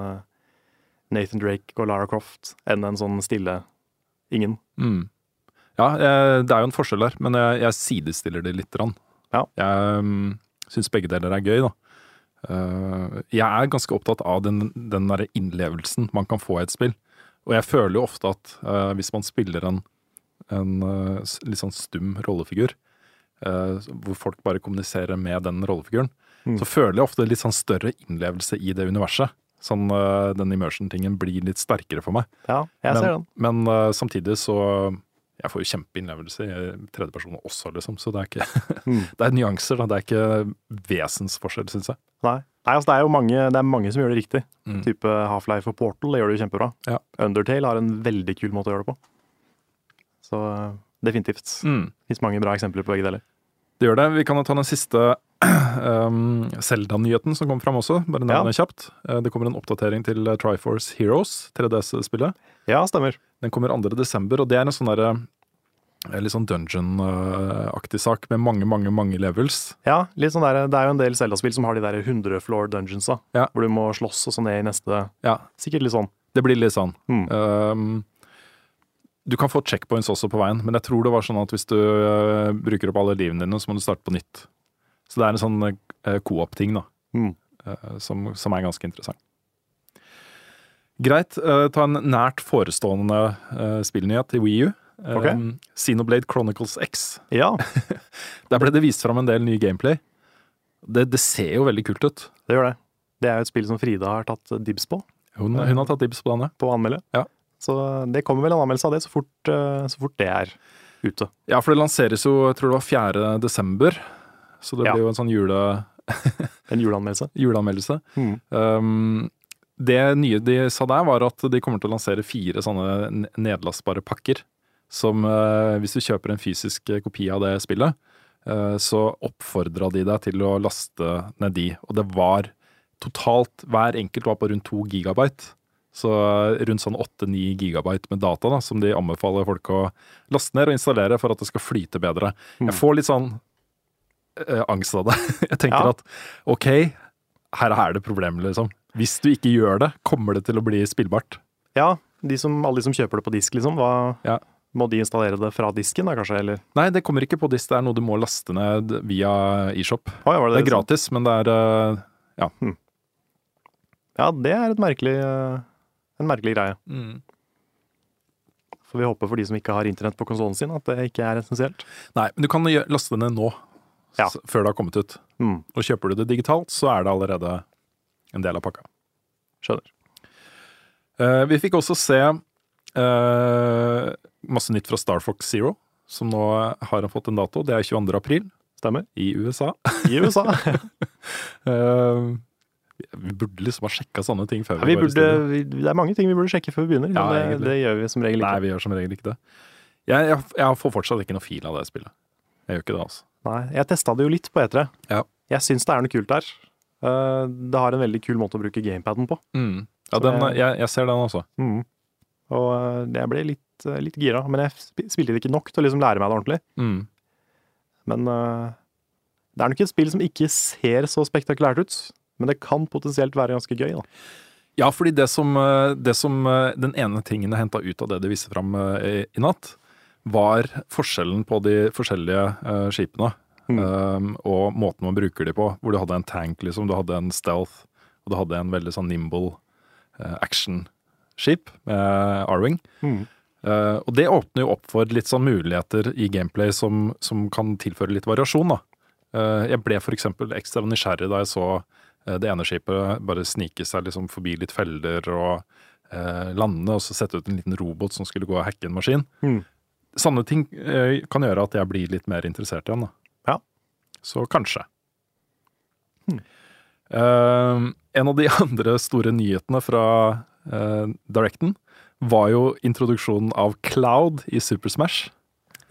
Nathan Drake og Lara Croft enn en sånn stille ingen. Mm. Ja, jeg, det er jo en forskjell der, men jeg, jeg sidestiller det litt. grann. Ja. Jeg um, syns begge deler er gøy, da. Eh, jeg er ganske opptatt av den, den derre innlevelsen man kan få i et spill. Og jeg føler jo ofte at uh, hvis man spiller en, en uh, litt sånn stum rollefigur, hvor folk bare kommuniserer med den rollefiguren, Mm. så føler jeg ofte litt sånn større innlevelse i det universet. Sånn den immersion-tingen blir litt sterkere for meg. Ja, jeg men, ser den. Men samtidig så Jeg får jo kjempeinnlevelse i tredjeperson også, liksom. Så det er ikke Mm. Det er nyanser, da. Det er ikke vesensforskjell, syns jeg. Nei. Nei, altså det er jo mange, det er mange som gjør det riktig. Mm. Type Half-Life og Portal, det gjør det jo kjempebra. Ja. Undertale har en veldig kul måte å gjøre det på. Så eh, definitivt. Mm. Finnes mange bra eksempler på begge deler. Det gjør det. Vi kan ta den siste um, Zelda-nyheten som kom fram også. Bare nevne det kjapt. Eh, Det kommer en oppdatering til eh, Triforce Heroes, 3DS-spillet. Ja, stemmer. Den kommer 2. desember, og det er en sånn derre eh, Litt sånn dungeon-aktig sak med mange, mange mange levels. Ja, litt sånn der, Det er jo en del Zelda-spill som har de der 100 floor dungeonsa, Ja. hvor du må slåss og så ned i neste Ja, Sikkert litt sånn. det blir litt sånn. Mm. Um, du kan få checkpoints også på veien, men jeg tror det var sånn at hvis du uh, bruker opp alle livene dine, så må du starte på nytt. Så det er en sånn uh, co-op-ting, da, Mm. uh, som, som er ganske interessant. Greit. Uh, ta en nært forestående uh, spillnyhet i Wii U. Um, Xenoblade Chronicles X. Ja, Der ble det vist fram en del ny gameplay. Det, det ser jo veldig kult ut. det gjør det. Det er jo et spill som Frida har tatt dibs på, Hun, hun har tatt dibs på denne. på å anmelde. Ja. Så det kommer vel en anmeldelse av det så fort, eh, så fort det er ute. Ja, for det lanseres jo, jeg tror det var 4. desember. Så det Ja. blir jo en sånn jule, En juleanmeldelse. juleanmeldelse. Mm. Um, det nye de sa der, var at de kommer til å lansere fire sånne nedlastbare pakker. Som eh, hvis du kjøper en fysisk eh, kopi av det spillet, eh, så oppfordra de deg til å laste ned de. Og det var totalt Hver enkelt var på rundt to gigabyte. Så rundt sånn 8-9 gigabyte med data da, som de anbefaler folk å laste ned og installere for at det skal flyte bedre. Jeg får litt sånn eh, angst av det. Jeg tenker Ja. at ok, her er det problemer, liksom. Hvis du ikke gjør det, kommer det til å bli spillbart. Ja, de som, alle de som kjøper det på disk, liksom, hva, Ja. må de installere det fra disken da, kanskje? Eller? Nei, det kommer ikke på disk. Det er noe du må laste ned via eShop. Oh, ja, det, Det er gratis, men det er eh, Ja, det er et merkelig, eh, en merkelig greie. Får vi håpe for de som ikke har internett på konsollen sin, at det ikke er essensielt. Nei, men du kan laste det ned nå. Ja. Før det har kommet ut. Mm, Og kjøper du det digitalt, så er det allerede en del av pakka. skjønner. Uh, vi fikk også se uh, masse nytt fra Star Fox Zero, som nå har fått en dato. Det er 22. april Stemmer. i USA. I USA. uh, vi burde liksom ha sjekka sånne ting før Ja, vi går i burde, vi, det er mange ting vi burde sjekke før vi begynner, men det, det gjør vi som regel ikke. Nei, vi gjør som regel ikke det. Jeg, jeg, jeg får fortsatt ikke noe fil av det spillet. Jeg gjør ikke det, altså. Nei, jeg testa det jo litt på E3. Ja. Jeg syns det er noe kult der. Eh, det har en veldig kul måte å bruke gamepaden på. Mm. Ja, den, jeg- jeg, ser den også. Mm. Og eh, jeg ble litt litt, eh, gira. Men jeg sp- spilte det ikke nok til å liksom lære meg det ordentlig. Mm. Men det er nok et spill som ikke ser så spektakulært ut. Men det kan potensielt være ganske gøy. da. Ja, fordi det som, det som Den ene tingen jeg henta ut av det de viste fram i, i natt, var forskjellen på de forskjellige uh, skipene. Um, og måten man bruker de på. Hvor du hadde en tank, liksom, du hadde en stealth, og du hadde en veldig sånn nimble uh, action-skip med R-wing. Uh, og det åpner jo opp for litt sånn muligheter i gameplay som, som kan tilføre litt variasjon, da. Uh, jeg ble eksempel ekstra nysgjerrig da jeg så eh, det ene skipet bare snike seg liksom forbi litt feller og eh, lande, og så sette ut en liten robot som skulle gå og hacke en maskin. Mm. Sånne ting eh, kan gjøre at jeg blir litt mer interessert igjen, da. Så kanskje. Eh, en av de andre store nyhetene fra uh, Directen var jo introduksjonen av Cloud i Super Smash.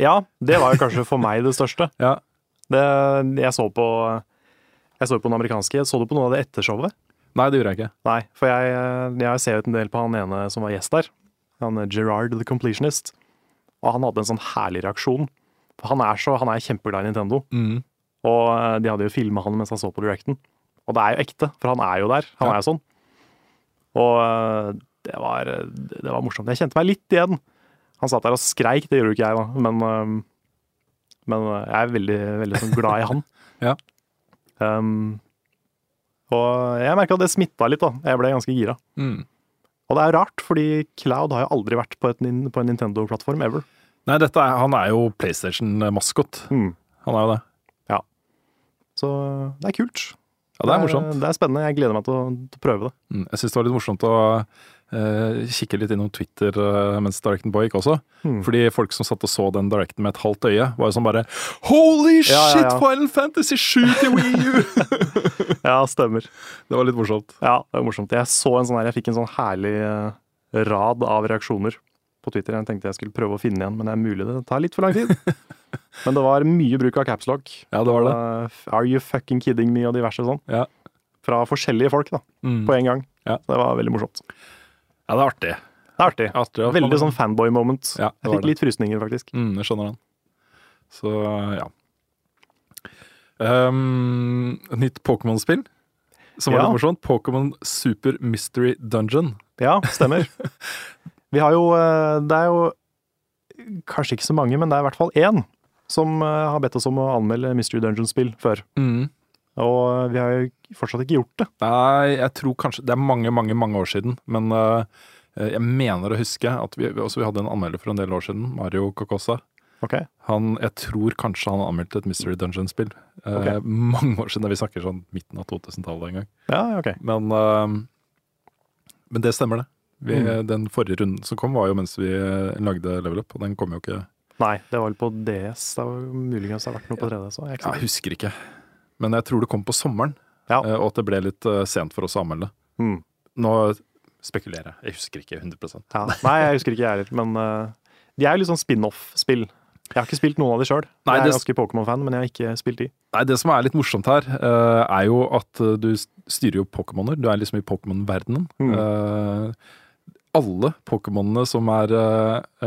Ja, det var jo kanskje for meg det største. Ja, Det, jeg så på jeg så på den amerikanske. Så du på noe av det ettershowet? Nei, det gjorde jeg ikke. Nei, for jeg, jeg ser ut en del på han ene som var gjest der. Han er Gerard the Completionist. Og han hadde en sånn herlig reaksjon. Han er, så, han er kjempeglad i Nintendo. Og eh, de hadde jo filma han mens han så på Directen. Og det er jo ekte, for han er jo der. Han Ja. er jo sånn. Og eh, det var, det var morsomt. Jeg kjente meg litt igjen. Han satt der og skreik, det gjorde jo ikke jeg, da. Men, eh, men eh, jeg er veldig, veldig sånn glad i han. Ja. Um, og jeg merka at det smitta litt, da. Jeg ble ganske gira. Mm. Og det er rart, fordi Cloud har jo aldri vært på, et, på en Nintendo-plattform ever. Nei, dette er, han er jo PlayStation-maskot. Mm. Han er jo det. Så det er kult. Ja, det er morsomt. Det er spennende. Jeg gleder meg til å, til å prøve det. Mm. Jeg syns det var litt morsomt å eh, kikke litt innom Twitter eh, mens Directen pågikk også. Mm. Fordi folk som satt og så den Directen med et halvt øye, var jo sånn bare Holy Ja, ja, shit, ja. Final Fantasy 7 til Wii U! Ja, stemmer. det var litt morsomt. Ja, det var morsomt. Jeg så en sånn her, jeg fikk en sånn herlig eh, rad av reaksjoner på Twitter. Jeg tenkte jeg skulle prøve å finne igjen, men det er mulig det tar litt for lang tid. men det var mye bruk av capslock. Ja, det var det. Are you fucking kidding me og diverse sånn. Ja. Fra forskjellige folk, da. Mm. På en gang. Ja. Det var veldig morsomt. Ja, det er artig. Det er artig. artig Veldig man- sånn fanboy-moment. Ja, det jeg fikk det. litt frysninger, faktisk. Mm, jeg skjønner den. Så ja. Um, et nytt Pokémon-spill som var litt morsomt. Pokémon Super Mystery Dungeon. Ja, stemmer. Vi har jo eh, Det er jo kanskje ikke så mange, men det er i hvert fall én som eh, har bedt oss om å anmelde Mystery Dungeon-spill før. Mm. Og vi har jo fortsatt ikke gjort det. Nei, jeg tror kanskje Det er mange, mange mange år siden, men uh, jeg mener å huske at vi, også vi hadde en anmelder for en del år siden, Mario Kokosa. Okay. Han, jeg tror kanskje han anmeldte et Mystery Dungeon-spill. eh, Ok. Mange år siden, vi snakker sånn midten av 2000-tallet en gang. Ja, okay. Men, uh, men det stemmer, det. Vi, Mm. Den forrige runden som kom, var jo mens vi eh, lagde Level Up, og den kom jo ikke Nei, det var vel på DS. Det var muligens det har vært noe på 3DS òg. Jeg Jeg husker ikke. Men jeg tror det kom på sommeren, Ja. eh, og at det ble litt eh, sent for oss å anmelde. Mm. Nå spekulerer jeg. Jeg husker ikke 100 Ja. Nei, jeg husker ikke jeg heller. Men uh, de er jo litt sånn spin-off-spill. Jeg har ikke spilt noen av de sjøl. Jeg er det- ganske Pokémon-fan, men jeg har ikke spilt de. Nei, Det som er litt morsomt her, uh, er jo at du styrer jo Pokémoner. Du er liksom i Pokémon-verdenen. Mm. Uh, alle Pokémonene som er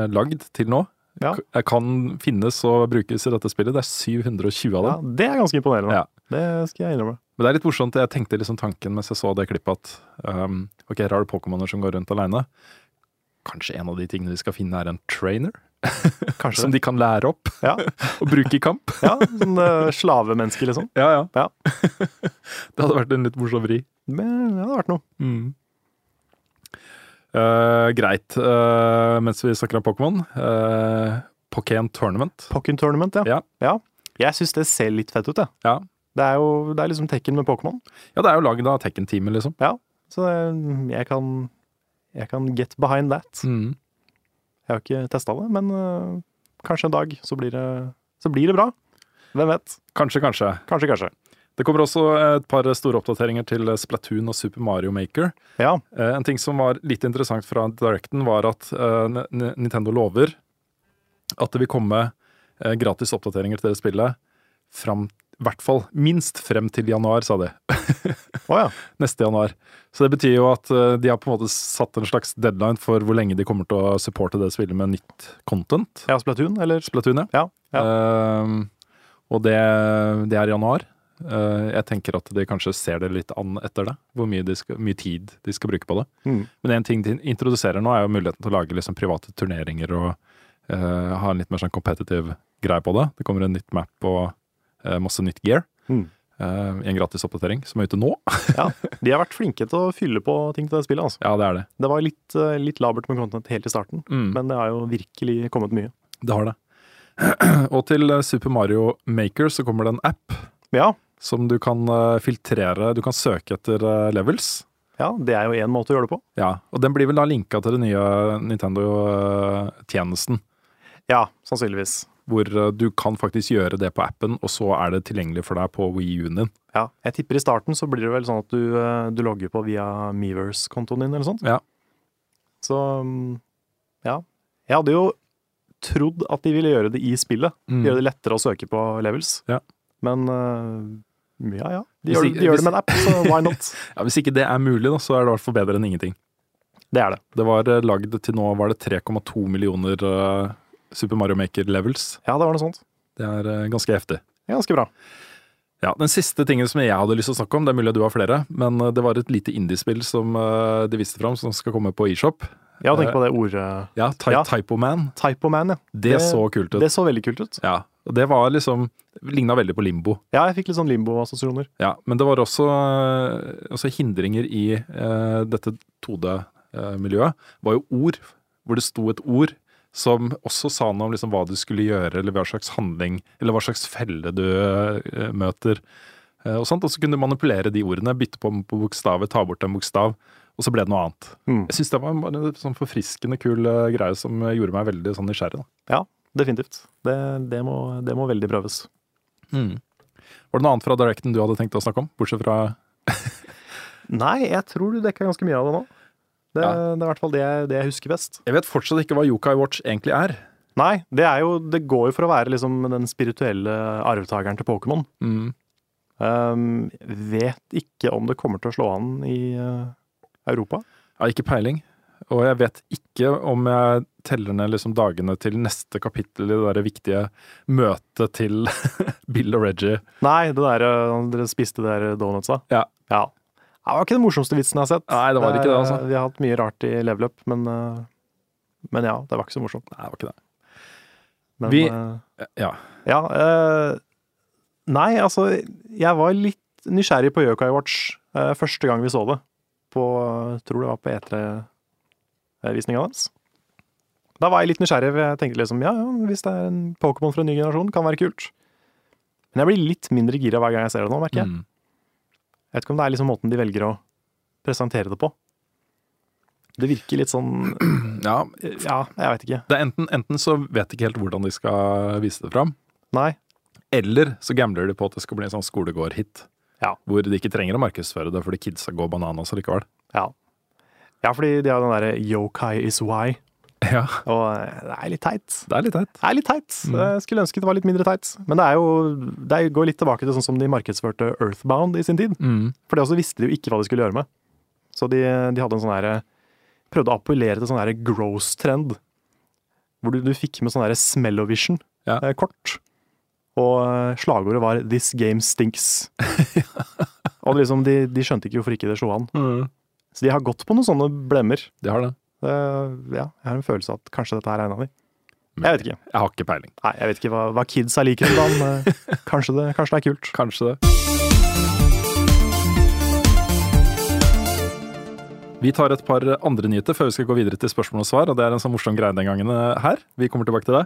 lagd til nå, Ja. kan finnes og brukes i dette spillet. Det er 720 av Ja, dem. det er ganske imponerende. Ja. Det skal jeg innrømme. Men det er litt morsomt. Jeg tenkte liksom tanken mens jeg så det klippet at um, ok, her har du Pokémoner som går rundt alene. Kanskje en av de tingene de skal finne, er en trainer? Kanskje Som de kan lære opp Ja, og bruke i kamp? ja sånn uh, slavemenneske, liksom. Ja, ja. Ja. det hadde vært en litt morsom vri. Men det hadde vært noe. Mm. Eh, greit. Uh, mens vi snakker om Pokémon uh, Pokémon Tournament. Pokken Tournament, ja. Ja. Jeg syns det ser litt fett ut, jeg. Ja. Det er jo det er liksom Tekken med Pokémon. ja, det er jo lagd av Tekken-teamet, liksom. Så det- jeg kan jeg kan get behind that. Mm. Jeg har ikke testa det, men uh, kanskje en dag så blir det, så blir det bra. Hvem vet? Kanskje, kanskje. Kanskje, kanskje. Det kommer også et par store oppdateringer til Splatoon og Super Mario Maker. Ja. Eh, En ting som var litt interessant fra Directen, var at eh, Nintendo lover at det vil komme eh, gratis oppdateringer til det spillet fram i hvert fall minst frem til januar, sa de. oh, ja. neste januar. Så det betyr jo at eh, de har på en måte satt en slags deadline for hvor lenge de kommer til å supporte det spillet med nytt content. ja. Splatoon, eller? Splatoon, ja. Ja. ja. Uh, og det, det er januar. Eh, jeg tenker at de kanskje ser det litt an etter det, hvor mye, de skal, mye tid de skal bruke på det. Mm. Men en ting de introduserer nå, er jo muligheten til å lage liksom private turneringer og uh, ha en litt mer sånn competitive greie på det. Det kommer en nytt map og uh, masse nytt gear Mm. Uh, en gratis oppdatering som er ute nå. ja. De har vært flinke til å fylle på ting til det spillet. altså. ja, det er det. Det var litt, litt labert med content helt i starten, Mm. men det har jo virkelig kommet mye. Det har det. og til Super Mario Maker så kommer det en app Ja, som du kan eh, filtrere Du kan søke etter eh, levels. ja det er jo én måte å gjøre det på. Ja, og den blir vel da linka til den nye Nintendo-tjenesten. Ja, sannsynligvis. Hvor eh, du kan faktisk gjøre det på appen, og så er det tilgjengelig for deg på Wii U-en din. Ja, Jeg tipper i starten så blir det vel sånn at du, eh, du logger på via Meverse-kontoen din eller sånt. Ja. Så mm, ja. Jeg hadde jo trodd at de ville gjøre det i spillet. Mm. Gjøre det lettere å søke på levels. Ja. Men eh, ja ja. De, gjør, ikke- de gjør det med en app, så why not? Ja, Hvis ikke det er mulig, da, så er det i hvert fall bedre enn ingenting. Det er det. Det var eh, lagd til nå var det 3,2 millioner uh, Super Mario Maker-levels. Ja, det var noe sånt. Det er uh, ganske heftig. Ganske bra. Ja, Den siste tingen som jeg hadde lyst til å snakke om, det er mulig at du har flere, men det var et lite indiespill som uh, de viste fram, som skal komme på eShop. Ja, tenk på det ordet Ja, Ty Ja. Typoman. Typoman, ja. Det. Det, så kult ut. Det så veldig kult ut. Ja, og det var liksom Ligna veldig på Limbo. Ja, jeg fikk litt sånn limbo-assosiasjoner. Ja, Men det var også, eh, også hindringer i eh, dette 2D-miljøet. var jo ord, hvor det sto et ord som også sa noe om liksom hva du skulle gjøre, eller hva slags handling, eller hva slags felle du eh, møter. eh, og sånt, og så kunne du manipulere de ordene, bytte på, på bokstaver, ta bort en bokstav, og så ble det noe annet. Mm. Jeg syns det var en sånn forfriskende kul eh, greie som eh, gjorde meg veldig sånn nysgjerrig. Da. Ja, definitivt. Det, det, må, det må veldig prøves. Var det noe annet fra Directen du hadde tenkt å snakke om, bortsett fra Nei, jeg tror du dekka ganske mye av det nå. Det, Ja. det er i hvert fall det, jeg- det jeg husker best. Jeg vet fortsatt ikke hva Yokai Watch egentlig er. Nei, det er jo Det går jo for å være liksom den spirituelle arvtakeren til Pokémon. Mm. Um, vet ikke om det kommer til å slå an i uh, Europa. Ja, ikke peiling. Og jeg vet ikke om jeg teller ned liksom dagene til neste kapittel i det der viktige møtet til Bill og Reggie. Nei, det der uh, dere spiste de der donutsa. Ja. ja. Det var ikke den morsomste vitsen jeg har sett. Nei, det var det ikke det, altså. er- Vi har hatt mye rart i level up, men, uh, men ja, det var ikke så morsomt. Nei, det var ikke det. Men, Vi- Ja. Ja, eh, nei, altså Jeg var litt nysgjerrig på Yokai Watch eh, første gang vi så det. På, tror det var på E3-visninga hans. Da var jeg litt nysgjerrig, for jeg tenkte liksom ja, ja, hvis det er en Pokémon fra en ny generasjon, kan være kult. Men jeg blir litt mindre gira hver gang jeg ser det nå, merker jeg. Mm. Jeg vet ikke om det er liksom måten de velger å presentere det på. Det virker litt sånn ja. Ja, jeg veit ikke. Det enten, enten så vet de ikke helt hvordan de skal vise det fram, Nei. eller så gambler de på at det skal bli en sånn skolegård-hit. Ja. Hvor de ikke trenger å markedsføre det fordi kidsa går bananas likevel. Ja. Ja, fordi de har den derre Yokai is why. Ja, Og eh, det er litt teit. det er litt teit. Det er litt teit. Mm. Jeg skulle ønske det var litt mindre teit. Men det er jo Det går litt tilbake til sånn som de markedsførte Earthbound i sin tid. Mm. For det også visste de jo ikke hva de skulle gjøre med. Så de, de hadde en sånn herre Prøvde å appellere til sånn herre gross-trend. Hvor du, du fikk med sånn herre Ja. Smellovision-kort. Og eh, slagordet var 'This game stinks'. Og liksom, de, de skjønte ikke hvorfor ikke det slo an. Så de har gått på noen sånne blemmer. De har det. Eh, ja, jeg har en følelse av at kanskje dette her er en av de. Jeg vet ikke. Jeg har ikke peiling. Nei, jeg vet ikke hva, hva kidsa liker dagen. Eh, Kanskje det, kanskje det er kult. Kanskje det. Vi tar et par andre nyheter før vi skal gå videre til spørsmål og svar. og Det er en sånn morsom greie den gangen eh, her. Vi kommer tilbake til det.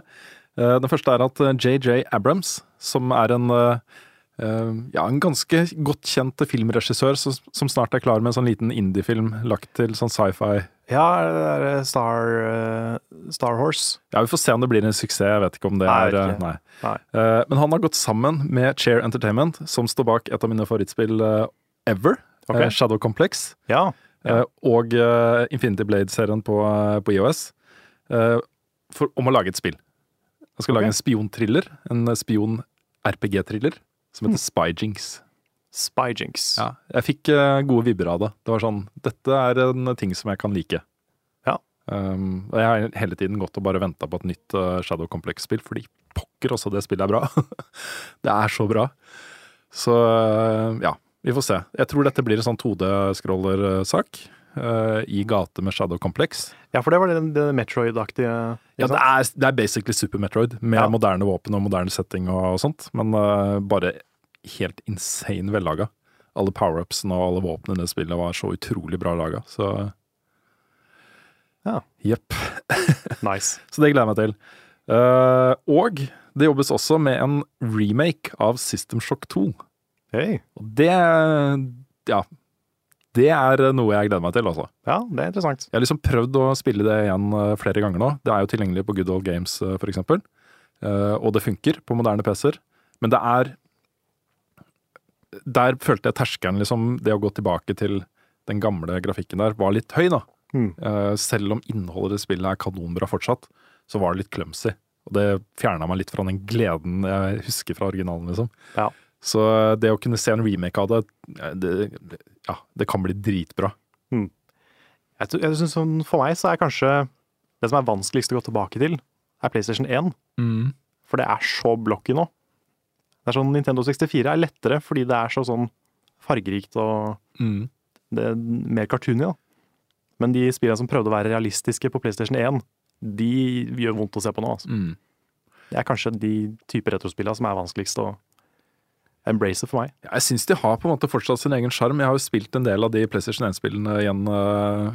Eh, Den første er at JJ Abrams, som er en, ja, en ganske godt kjent filmregissør som, som snart er klar med en sånn liten indiefilm lagt til sånn sci-fi. Ja, det der Star, uh, Star Horse. Ja, Vi får se om det blir en suksess. Jeg vet ikke om det Nei, er eh, ikke. Nei. Nei. Uh, Men han har gått sammen med Chair Entertainment, som står bak et av mine favorittspill uh, ever. okay. eh, Shadow Complex. Ja. Ja. Eh, og eh, Infinity Blade-serien på, eh, på IOS eh, for, om å lage et spill. Han skal okay. lage en spionthriller, en spion-RPG-thriller, som heter Spy Jinx. Spyjinx. Ja, jeg fikk eh, gode vibber av det. Det var sånn Dette er en ting som jeg kan like. Ja. Um, og jeg har hele tiden gått og bare venta på et nytt eh, Shadow Complex-spill, fordi pokker også det spillet er bra. det er så bra. Så eh, ja, vi får se. Jeg tror dette blir en sånn 2D-scroller-sak. Eh, I gate med Shadow Complex. Ja, for det var det, det Metroid-aktige Ja, det er, det er basically Super Metroid, med Ja. moderne våpen og moderne setting og, sånt. Men uh, bare helt insane vellaga. Alle power-upsene og alle våpnene i det spillet var så utrolig bra laga, så Ja. Jepp. Nice. Så det gleder jeg meg til. Uh, og det jobbes også med en remake av System Shock 2. Hei. Og det Ja. Det er noe jeg gleder meg til, altså. Ja, det er interessant. Jeg har liksom prøvd å spille det igjen eh, flere ganger nå. Det er jo tilgjengelig på Good Old Games, f.eks. Eh, og det funker på moderne PC-er. Men det er Der følte jeg terskelen, liksom, det å gå tilbake til den gamle grafikken der, var litt høy, da. Mm. Eh, selv om innholdet i spillet er kanonbra fortsatt, så var det litt clumsy. Og det fjerna meg litt fra den gleden jeg husker fra originalen, liksom. Ja. Så eh, det å kunne se en remake av det, eh, det, ja, det kan bli dritbra. Jeg, jeg synes sånn, For meg så er kanskje det som er vanskeligst å gå tilbake til, er PlayStation 1. For det er så blocky nå. Det er sånn Nintendo 64 er lettere fordi det er så sånn fargerikt og Mm. det er mer cartoony. da. Men de spillene som prøvde å være realistiske på PlayStation 1, de gjør vondt å se på nå. Altså. Mm. Det er kanskje de typer retrospillene som er vanskeligst å embrace for meg. Jeg syns de har på en måte fortsatt sin egen sjarm. Jeg har jo spilt en del av de PlayStation 1-spillene igjen uh,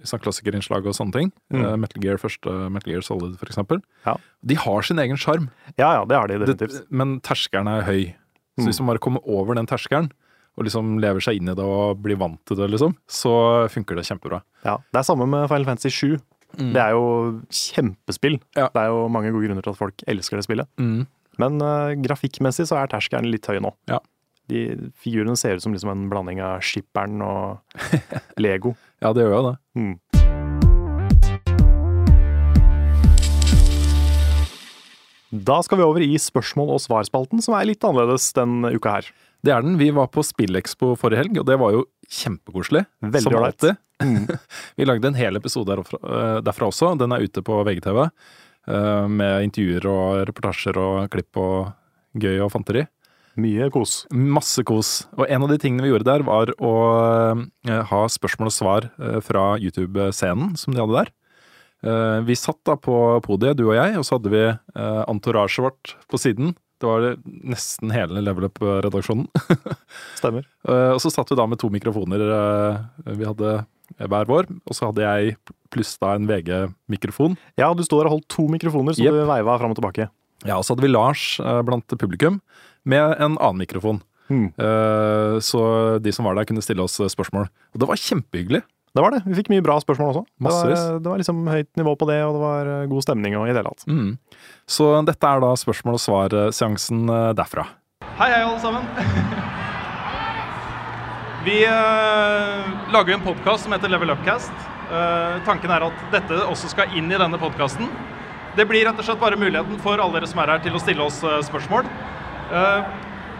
i sånn klassikerinnslag og sånne ting. Mm. Uh, Metal Gear første, Metal Gear Solid eksempel. Ja. De har sin egen sjarm, Ja, ja, det har de definitivt. Det- men terskelen er høy. Så Mm. hvis man bare kommer over den terskelen, og liksom lever seg inn i det og blir vant til det, liksom, så funker det kjempebra. Ja, Det er samme med Final Fantasy 7. Mm. Det er jo kjempespill. Ja. Det er jo mange gode grunner til at folk elsker det spillet. Men uh, grafikkmessig så er terskelen litt høy nå. Ja. De figurene ser ut som liksom en blanding av Skipperen og Lego. Ja, det gjør jo det. Mm. Da skal vi over i spørsmål og svar-spalten, som er litt annerledes denne uka her. Det er den. Vi var på Spillekspo forrige helg, og det var jo kjempekoselig. Veldig ålreit. Mm. Vi lagde en hel episode derfra, eh, derfra også. Den er ute på VGTV. Eh, Med intervjuer og reportasjer og klipp og gøy og fanteri. Mye kos. Masse kos. Og en av de tingene vi gjorde der, var å eh, ha spørsmål og svar eh, fra YouTube-scenen som de hadde der. Vi satt da på podiet, du og jeg, og så hadde vi antorasjet vårt på siden. Det var nesten hele Level Up-redaksjonen. Stemmer. Og så satt vi da med to mikrofoner. Vi hadde hver vår, og så hadde jeg pluss da en VG-mikrofon. Ja, du står og holdt to mikrofoner, så yep. du veiva fram og tilbake. Ja, og så hadde vi Lars eh, blant publikum med en annen mikrofon. Mm. Eh, Så de som var der, kunne stille oss eh, spørsmål. Og det var kjempehyggelig. Det var det. Vi fikk mye bra spørsmål også. Det var, det var liksom høyt nivå på det, og det var god stemning og i det hele tatt. Mm. Så dette er da spørsmål og svar-seansen derfra. Hei, hei, alle sammen. Vi eh, lager en podkast som heter Level Upcast. Eh, tanken er at dette også skal inn i denne podkasten. Det blir rett og slett bare muligheten for alle dere som er her, til å stille oss eh, spørsmål. Eh,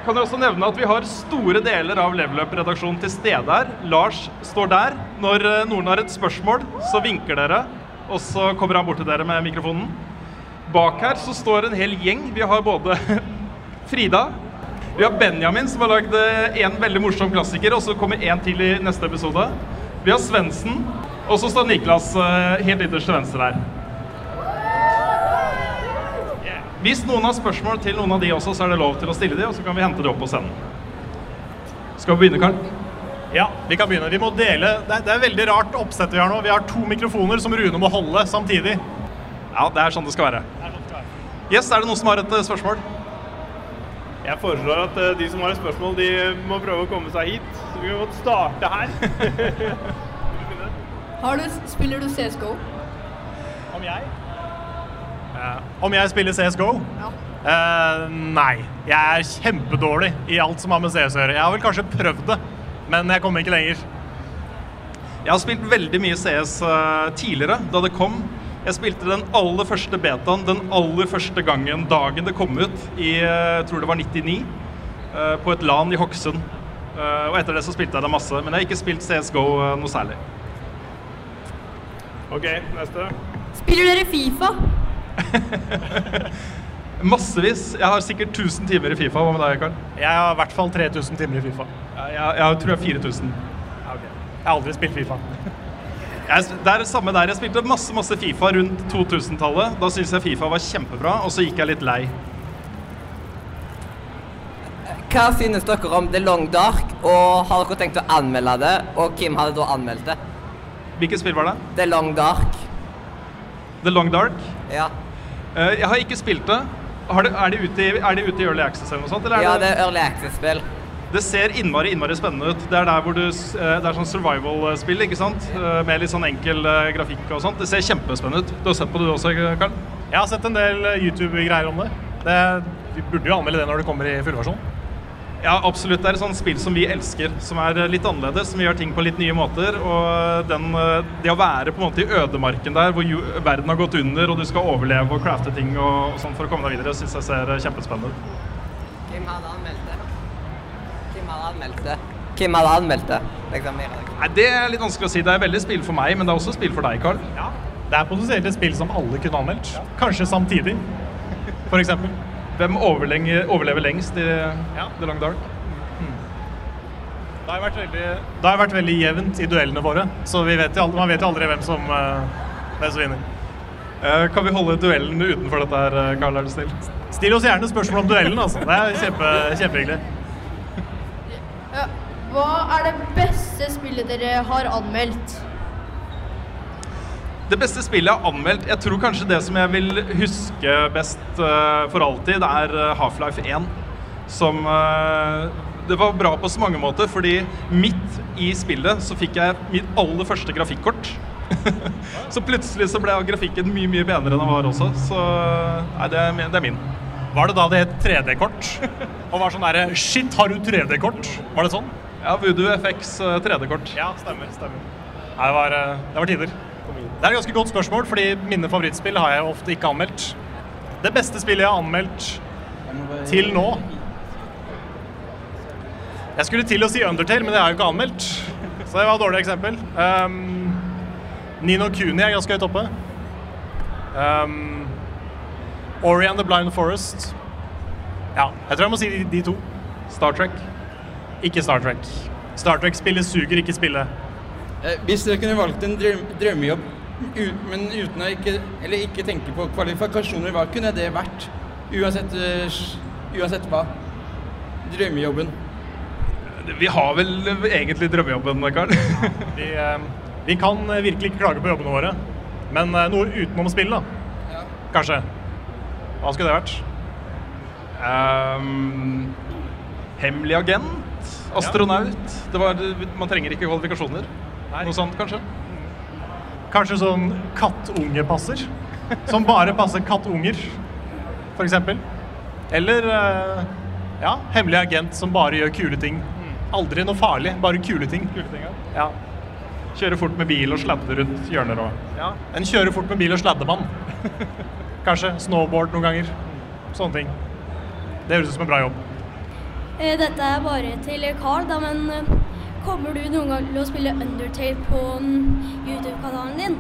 kan jeg også nevne at vi har store deler av Level Up-redaksjonen til stede her. Lars står der. Når eh, noen har et spørsmål, så vinker dere, og så kommer han bort til dere med mikrofonen. Bak her så står en hel gjeng. Vi har både Frida, vi har Benjamin som har lagd eh, en veldig morsom klassiker, og så kommer en til i neste episode. Vi har Svendsen, og så står Niklas eh, helt ytterst til venstre her. Hvis noen har spørsmål til noen av de også, så er det lov til å stille de, og så kan vi hente de opp på scenen. Skal vi begynne, Karl? Ja, vi kan begynne. Vi må dele. Det er, det er veldig rart oppsett vi har nå. Vi har to mikrofoner som Rune må holde samtidig. Ja, det er sånn det skal være. Yes, er det noen som har et eh, spørsmål? Jeg foreslår at eh, de som har et spørsmål, de må prøve å komme seg hit. Så vi kan godt starte her. Har du, spiller du CSGO? Om jeg? Uh, om jeg spiller CSGO? Ja. Uh, nei. Jeg er kjempedårlig i alt som har med CS å gjøre. Jeg har vel kanskje prøvd det, men jeg kommer ikke lenger. Jeg har spilt veldig mye CS tidligere, da det kom. Jeg spilte den aller første betaen den aller første gangen, dagen det kom ut, i eh, jeg tror det var 99, eh, på et LAN i Hokksund. Eh, og etter det så spilte jeg det masse. Men jeg har ikke spilt CSGO eh, noe særlig. OK, neste. Spiller dere Fifa? Massevis. Jeg har sikkert 1000 timer i Fifa. Hva med deg, Karl? Jeg har i hvert fall 3000 timer i Fifa. Jeg, jeg, jeg tror jeg har 4000. Jeg har aldri spilt Fifa. Jeg, det er det samme der. Jeg spilte masse masse Fifa rundt 2000-tallet. Da syntes jeg Fifa var kjempebra, og så gikk jeg litt lei. Hva synes dere om The Long Dark, og har dere tenkt å anmelde det? Og hvem hadde da anmeldt det? Hvilket spill var det? The Long Dark. The Long Dark? Ja. Eh, jeg har ikke spilt det. Har det er, det ute i, er det ute i Early Access eller noe sånt? Eller Ja, det er Early Access-spill. Det ser innmari innmari spennende ut. Det er der hvor du, eh, det er sånn survival-spill, ikke sant? Eh, Med litt sånn enkel eh, grafikk og sånt. Det ser kjempespennende ut. Du har sett på det du også, Karl? Jeg har sett en del YouTube-greier om det. det. Vi burde jo anmelde det når det kommer i fullversjon. Ja, absolutt. Det er et sånt spill som vi elsker, som er litt annerledes, som gjør ting på litt nye måter. Og den, det å være på en måte i ødemarken der hvor verden har gått under, og du skal overleve og crafte ting og, og sånn for å komme deg videre, syns jeg ser kjempespennende ut. Hvem hadde anmeldt Hvem hadde anmeldt det? Liksom. Nei, Det er litt vanskelig å si. Det er veldig spill for meg, men det er også spill for deg, Carl. Ja. Det er potensielt et spill som alle kunne anmeldt. Kanskje samtidig, for eksempel. Hvem overlever lengst i The Long Dark? Det har vært veldig, det har vært veldig jevnt i duellene våre, så vi vet jo aldri, man vet jo aldri hvem som, eh, hvem som vinner. Uh, kan vi holde duellen utenfor dette her, eh, Karl? Er du snill? Still oss gjerne spørsmål om duellen, altså. Det er kjempe, kjempehyggelig. Ja. Hva er det beste spillet dere har anmeldt? Det beste spillet jeg har anmeldt Jeg tror kanskje det som jeg vil huske best eh, for alltid, er eh, Half-Life 1. Som eh, Det var bra på så mange måter, fordi midt i spillet så fikk jeg mitt aller første grafikkort. så plutselig så ble grafikken mye mye penere enn den var også. Så nei, det er min. Var det da det het 3D-kort? Og var sånn derre Shit, har du 3D-kort? Var det sånn? Ja, Voodoo FX 3D-kort. Ja, stemmer. stemmer. Det, var, eh, det var tider. Det er et ganske godt spørsmål, fordi mine favorittspill har jeg ofte ikke anmeldt. Det beste spillet jeg har anmeldt til nå Jeg skulle til å si Undertale, men det er jo ikke anmeldt. Så det var et dårlig eksempel. Um, Nino Kuni er ganske høyt oppe. Um, Ori and the Blind Forest. Ja, jeg tror jeg må si de, de to. Star Trek. Ikke Star Trek. Star Trek-spillet suger, ikke spillet. Eh, Hvis dere kunne valgt en drøm, drømmejobb, ut, men uten å ikke, eller ikke tenke på kvalifikasjoner, hva kunne det vært? Uansett, eh, uansett hva. Drømmejobben. Vi har vel egentlig drømmejobben, Karl. Vi, eh, vi kan eh, virkelig ikke klage på jobbene våre, men eh, noe utenom spill, da. Kanskje. Hva skulle det vært? Um, hemmelig agent? Astronaut? Det var, man trenger ikke kvalifikasjoner. Noe sånt, kanskje? Kanskje sånn kattungepasser? Som bare passer kattunger, eksempel. Eller eh, ja, hemmelig agent som bare gjør kule ting. Aldri noe farlig, bare kule ting. Kule ting ja. Kjøre fort med bil og sladde rundt hjørner og Ja. En kjøre fort med bil og sladdemann. Kanskje. Snowboard noen ganger. Sånne ting. Det høres ut som en bra jobb. Eh, Dette er bare til Carl, da, men eh, kommer du noen gang til å spille Undertale på YouTube-kanalen din?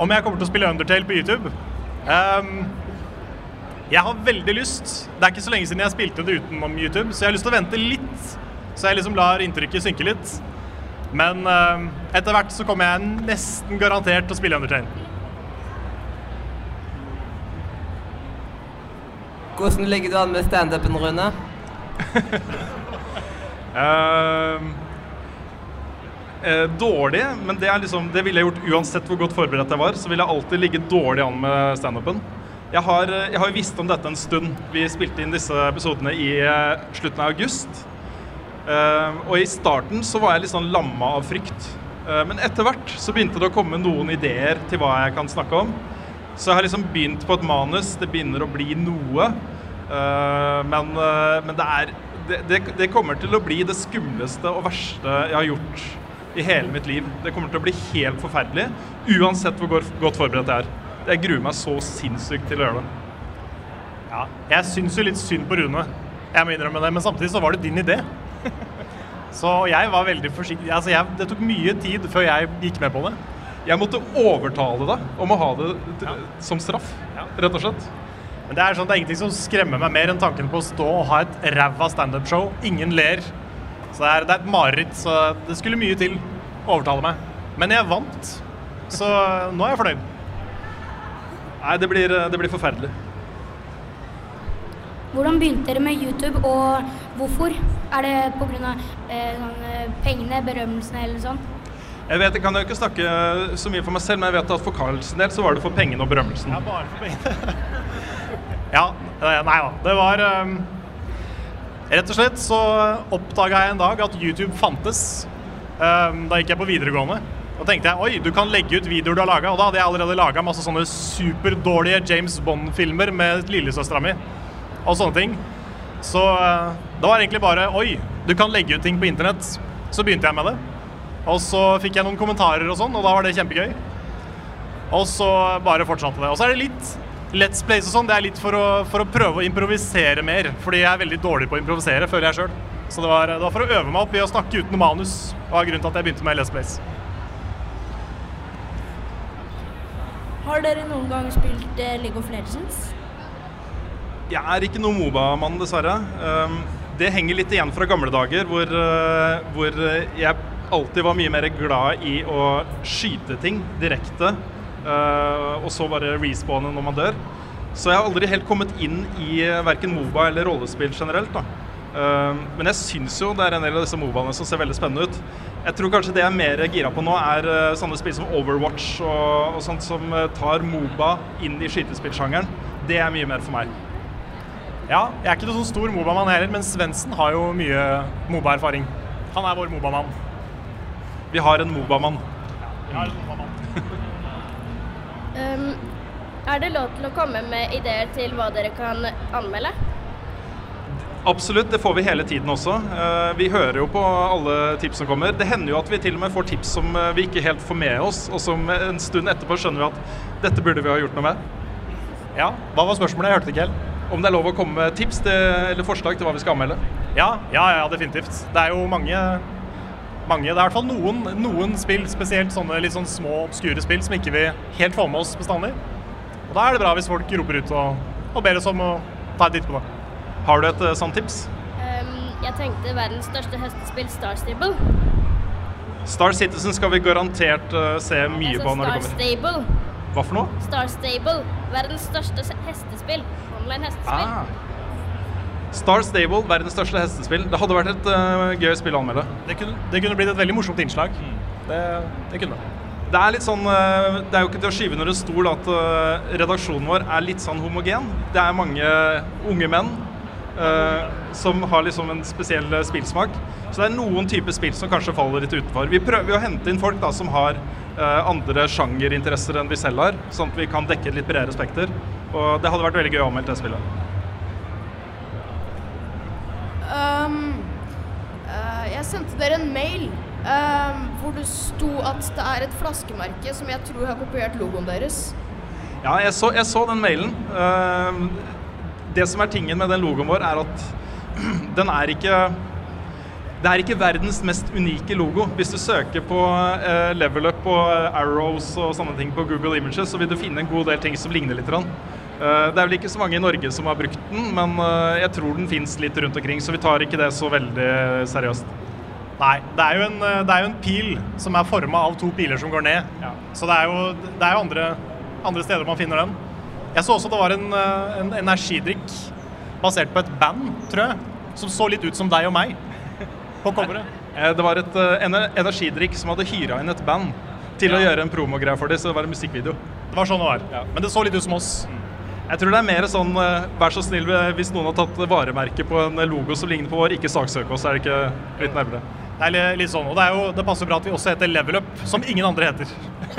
Om jeg kommer til å spille Undertale på YouTube? Um, jeg har veldig lyst. Det er ikke så lenge siden jeg spilte det utenom YouTube, så jeg har lyst til å vente litt. Så jeg liksom lar inntrykket synke litt. Men ehm, etter hvert så kommer jeg nesten garantert til å spille Undertale. Hvordan ligger du an med standupen, Rune? Ehm, eh, dårlig, men det, liksom, det ville jeg gjort uansett hvor godt forberedt jeg var. Så ville jeg alltid ligge dårlig an med standupen. Jeg har, eh, jeg har visst om dette en stund. Vi spilte inn disse episodene i eh, slutten av august. Ehm, og i starten så var jeg litt sånn lamma av frykt. Eh, men etter hvert så begynte det å komme noen ideer til hva jeg kan snakke om. Så jeg har liksom begynt på et manus. Det begynner å bli noe. Eh, men, eh, men det er det, det, kommer til å bli det skumleste og verste jeg har gjort i hele mitt liv. Det kommer til å bli helt forferdelig, uansett hvor godt forberedt jeg er. Jeg gruer meg så sinnssykt til å gjøre det. Ja, jeg syns jo litt synd på Rune. Jeg må innrømme det, men samtidig så var det din idé. Så jeg var veldig forsiktig. Altså, jeg, det tok mye tid før jeg gikk med på det. Jeg måtte overtale deg om å ha det ja. som straff, rett og slett. Men det er sånn, det er ingenting som skremmer meg mer enn tanken på å stå og ha et ræva standup-show. Ingen ler. Så det er, det er et mareritt. Så det skulle mye til å overtale meg. Men jeg vant, så nå er jeg fornøyd. Nei, det blir, det blir forferdelig. Hvordan begynte dere med YouTube, og hvorfor? Er det pga. Eh, sånn, eh, pengene, berømmelsene eller sånn? Jeg vet, jeg kan jo ikke snakke så mye for meg selv, men jeg vet at for Carls del så var det for pengene og berømmelsen. Ja, bare for pengene. ja, nei da. Det var um, Rett og slett så oppdaga jeg en dag at YouTube fantes. Um, da gikk jeg på videregående. Og tenkte jeg oi, du kan legge ut videoer du har laga. Og da hadde jeg allerede laga masse sånne superdårlige James Bond-filmer med lillesøstera mi. Og sånne ting. Så eh, det var egentlig bare oi, du kan legge ut ting på internett. Så begynte jeg med det. Og så fikk jeg noen kommentarer og sånn, og da var det kjempegøy. Og så bare fortsatte det. Og så er det litt Let's Plays og sånn, det er litt for å, for å prøve å improvisere mer. Fordi jeg er veldig dårlig på å improvisere, føler jeg sjøl. Så det var, det var for å øve meg opp i å snakke uten manus. Det var grunnen til at jeg begynte med Let's Plays. Har dere noen gang spilt eh, League of Legends? Jeg er ikke noen Moba-mann, dessverre. Um, det henger litt igjen fra gamle dager, hvor, uh, hvor jeg alltid var mye mer glad i å skyte ting direkte, uh, og så bare respawne når man dør. Så jeg har aldri helt kommet inn i verken Moba eller rollespill generelt. da. Um, men jeg syns jo det er en del av disse Mobaene som ser veldig spennende ut. Jeg tror kanskje det jeg er mer gira på nå, er uh, sånne spill som Overwatch og, og sånt som tar Moba inn i skytespillsjangeren. Det er mye mer for meg. Ja, jeg er ikke noen sånn stor Moba-mann heller, men Svendsen har jo mye Moba-erfaring. Han er vår Moba-mann. Vi har en Moba-mann. Ja. Um, er det lov til å komme med ideer til hva dere kan anmelde? Absolutt, det får vi hele tiden også. Eh, Vi hører jo på alle tips som kommer. Det hender jo at vi til og med får tips som eh, vi ikke helt får med oss, og som en stund etterpå skjønner vi at dette burde vi ha gjort noe med. Ja, hva var spørsmålet? Jeg hørte det ikke helt. Om det er lov å komme med tips til, eller forslag til hva vi skal anmelde? Ja, ja, ja, definitivt. Det er jo mange mange, Det er i hvert fall noen, noen spill, spesielt sånne litt sånn små, obskure spill, som ikke vi helt får med oss bestandig. Og Da er det bra hvis folk roper ut og, og ber oss om å ta en titt på det. Har du et uh, sånt tips? Um, jeg tenkte verdens største hestespill, Star Stable. Star Citizen skal vi garantert uh, se mye Altså på når Star det kommer. Stable. Hva for noe? Star Stable. Verdens største hestespill. Online hestespill. Ah. Star Stable, verdens største hestespill. Det hadde vært et uh, gøy spill å anmelde. Det kunne, det kunne blitt et veldig morsomt innslag. Det, det kunne det. Det er litt sånn, eh, det er jo ikke til å skyve under en stol at eh, redaksjonen vår er litt sånn homogen. Det er mange unge menn eh, som har liksom en spesiell spillsmak. Så det er noen typer spill som kanskje faller litt utenfor. Vi prøver å hente inn folk da som har eh, andre sjangerinteresser enn vi selv har, sånn at vi kan dekke et litt bredere spekter. Og det hadde vært veldig gøy å anmelde det spillet. Um, uh, jeg sendte dere en mail um, hvor det sto at det er et flaskemerke som jeg tror har kopiert logoen deres. Ja, jeg så, jeg så den mailen. Eh, det som er tingen med den logoen vår, er at den er ikke Det er ikke verdens mest unike logo. Hvis du søker på uh, level up og arrows og sånne ting på Google Images, så vil du finne en god del ting som ligner litt. Eh, det er vel ikke så mange i Norge som har brukt den, men eh, jeg tror den fins litt rundt omkring, så vi tar ikke det så veldig seriøst. Nei, det er jo en, eh, det er jo en pil som er forma av to piler som går ned. Så det er jo, det er jo andre, andre steder man finner den. Jeg så også det var en, en energidrikk basert på et band, tror jeg, som så litt ut som deg og meg på coveret. Det var et energidrikk som hadde hyra inn et band til å gjøre en promogreie for dem, så det var en musikkvideo. Det var sånn det var. Men det så litt ut som oss. Jeg tror det er mer sånn eh, vær så snill eh, hvis noen har tatt varemerke på en logo som ligner på vår, ikke saksøk oss, er det ikke litt nærmere? Det er litt sånn, og det, er jo, det passer bra at vi også heter Level Up, som ingen andre heter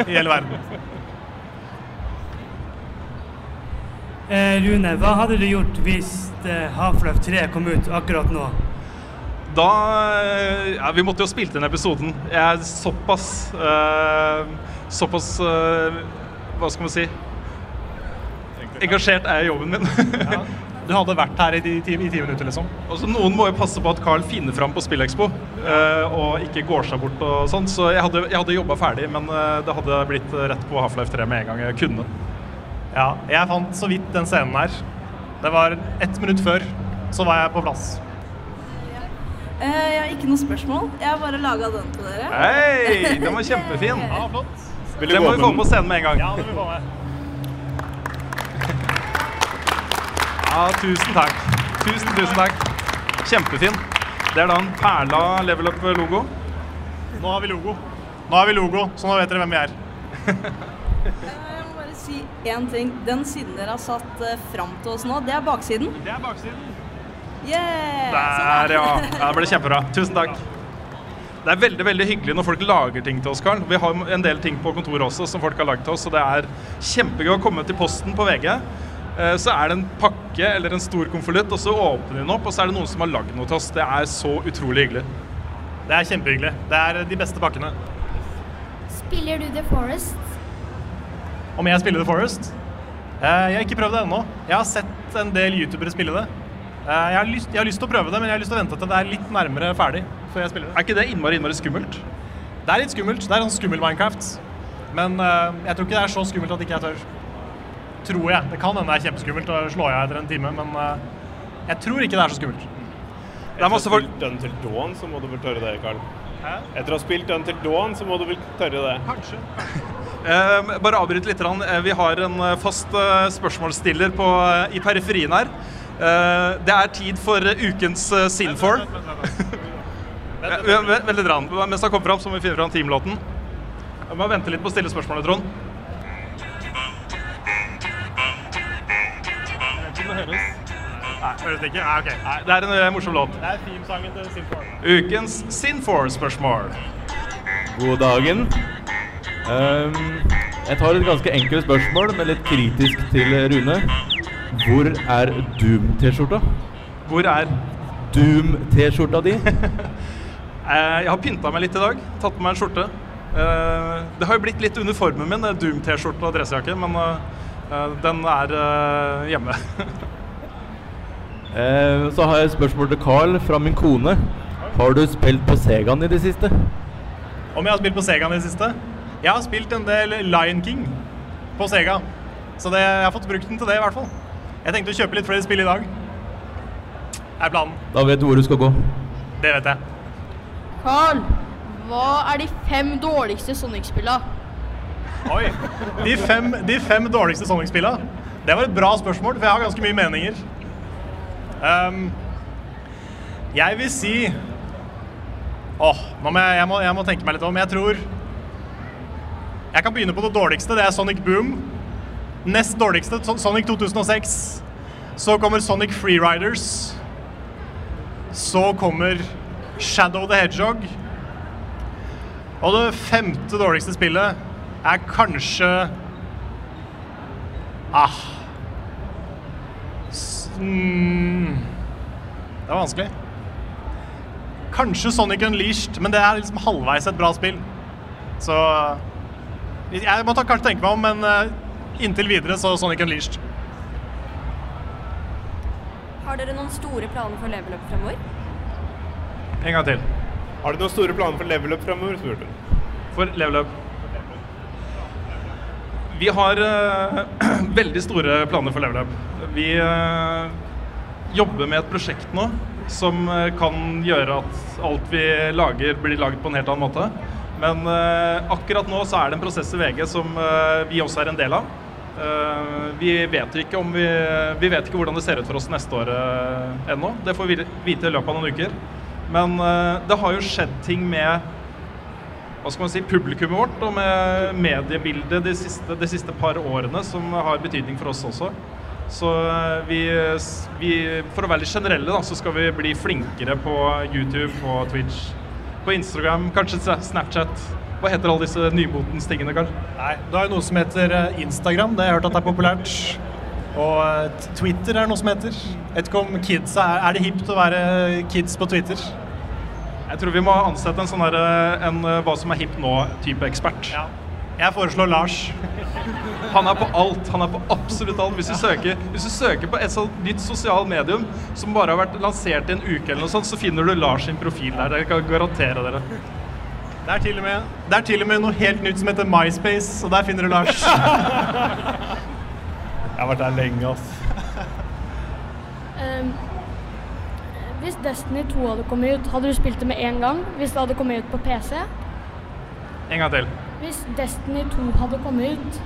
i hele verden. Eh, Rune, hva hadde du gjort hvis eh, Half-Life 3 kom ut akkurat nå? Da eh, Ja, vi måtte jo spilt inn episoden. Jeg er såpass eh, Såpass eh, Hva skal man si? Engasjert er jeg i jobben min. Du hadde vært her i ti, ti, i ti minutter, liksom. Også noen må jo passe på at Carl finner fram på Spillekspo, uh, og ikke går seg bort og sånn. Så jeg hadde, jeg hadde jobba ferdig, men eh, det hadde blitt rett på Half-Life 3 med en gang jeg kunne. Ja, jeg fant så vidt den scenen her. Det var ett minutt før, så var jeg på plass. Eh, jeg har ikke noe spørsmål. Jeg har bare laga den til dere. Hei, den var kjempefin. Ja, flott. Den må vi få på scenen med en gang. Ja, det vil vi få med. Ja, tusen takk. Tusen, tusen takk. Kjempefin. Det er da en perla level up-logo. Nå har vi logo. Nå har vi logo, så nå vet dere hvem vi er. Jeg må bare si én ting. Den siden dere har satt uh, fram til oss nå, det er baksiden. Det er baksiden. Yeah! Der, ja. ja. Det ble kjempebra. Tusen takk. Det er veldig veldig hyggelig når folk lager ting til oss, Karl. Vi har en del ting på kontoret også som folk har lagd til oss, og det er kjempegøy å komme til posten på VG. Eh, så er det en pakke eller en stor konvolutt, og så åpner den opp, og så er det noen som har lagd noe til oss. Det er så utrolig hyggelig. Det er kjempehyggelig. Det er de beste pakkene. Spiller du The Forest? Om jeg spiller The Forest? Eh, Jeg har ikke prøvd det ennå. Jeg har sett en del youtubere spille det. Eh, Jeg har, lyst, jeg har lyst til å prøve det, men jeg har lyst til å vente til det er litt nærmere ferdig. før jeg spiller det. Er ikke det innmari, innmari skummelt? Det er litt skummelt. Det er sånn skummel Minecraft. Men jeg tror ikke det er så skummelt at ikke jeg tør. Tror jeg. Det kan hende det er kjempeskummelt å slå jeg etter en time, men eh, jeg tror ikke det er så skummelt. Etter å ha spilt Until Dawn, så må du vel tørre det, Hæ? Etter å ha spilt Until Dawn, så må du vel tørre det. Kanskje. Eh, bare avbryt litt. grann. Eh, Vi har en fast spørsmålsstiller på, i periferien her. Eh, det er tid for ukens Sinfor. Vent litt. vent. Mens han kommer fram, så må vi finne fram teamlåten. Jeg må vente litt på å stille spørsmålet, Trond. Nei, høres det ikke? Nei, ok. Nei, det er en eh, morsom låt. Det er teamsangen til Sinfor. Ukens Sinfor-spørsmål. God dagen. Ehm, jeg tar et ganske enkelt spørsmål, men litt kritisk til Rune. Hvor er Doom-T-skjorta? Hvor er Doom-T-skjorta di? Eh, Jeg har pynta meg litt i dag. Tatt på meg en skjorte. Eh, Det har jo blitt litt uniformen min, det Doom-T-skjorte og dressjakke, men eh, den er eh, hjemme. Eh, så har jeg et spørsmål til Carl fra min kone. Har du spilt på Segaen i det siste? Om jeg har spilt på Segaen i det siste? Jeg har spilt en del Lion King på Sega. Så det, jeg har fått brukt den til det, i hvert fall. Jeg tenkte å kjøpe litt flere spill i dag. Det er planen. Da vet du hvor du skal gå. Det vet jeg. Carl, hva er de fem dårligste Sonic-spilla? Oi. De fem, de fem dårligste Sonic-spillene. Det var et bra spørsmål, for jeg har ganske mye meninger. Um, jeg vil si Åh, nå må jeg, jeg, må, jeg må tenke meg litt om. Jeg tror Jeg kan begynne på det dårligste. Det er Sonic Boom. Nest dårligste Sonic 2006. Så kommer Sonic Freeriders. Så kommer Shadow the Hedgehog. Og det femte dårligste spillet er kanskje Ah. S mm. Det er vanskelig. Kanskje Sonic Unleashed, men det er liksom halvveis et bra spill. Så Jeg må ta, kanskje tenke meg om, men eh, inntil videre så Sonic Unleashed. Har dere noen store planer for level up fremover? En gang til. Har du noen store planer for level up fremover? spurte hun. For level up. Vi har eh, veldig store planer for LevelUp. Vi eh, jobber med et prosjekt nå som eh, kan gjøre at alt vi lager, blir laget på en helt annen måte. Men akkurat nå så er det en prosess i VG som vi også er en del av. Vi vet ikke om vi Vi vet ikke hvordan det ser ut for oss neste år uh, ennå. Det får vi vite i løpet av noen uker. Men det har jo skjedd ting med hva skal man si, publikummet vårt og med mediebildet de siste, de siste par årene som har betydning for oss også. Så eh, vi, vi For å være litt generelle, da, så skal vi bli flinkere på YouTube, på Twitch, på Instagram, kanskje Snapchat. Hva heter alle disse nymotens tingene, Karl? Nei, du har jo noe som heter eh, Instagram. Det har jeg hørt at det er populært. Og eh, Twitter er noe som heter. Jeg kids er, er det hipt å være kids på Twitter? Jeg tror vi må ansette en sånn der, en eh, hva som er hipp nå-type ekspert. Jeg foreslår Lars. Han er på alt. Han er på absolutt alt. Hvis du søker, hvis du søker på et sånt nytt sosialt medium som bare har vært lansert i en uke, eller noe sånt, så finner du Lars sin profil der. Det kan jeg garantere dere. Det er, til og med, det er til og med noe helt nytt som heter MySpace, og der finner du Lars. Jeg har vært der lenge, ass. Ehm, hvis Destiny 2 hadde kommet ut, hadde du spilt det med en gang? Hvis det hadde kommet ut på PC? En gang til. Hvis Destiny 2 hadde kommet ut,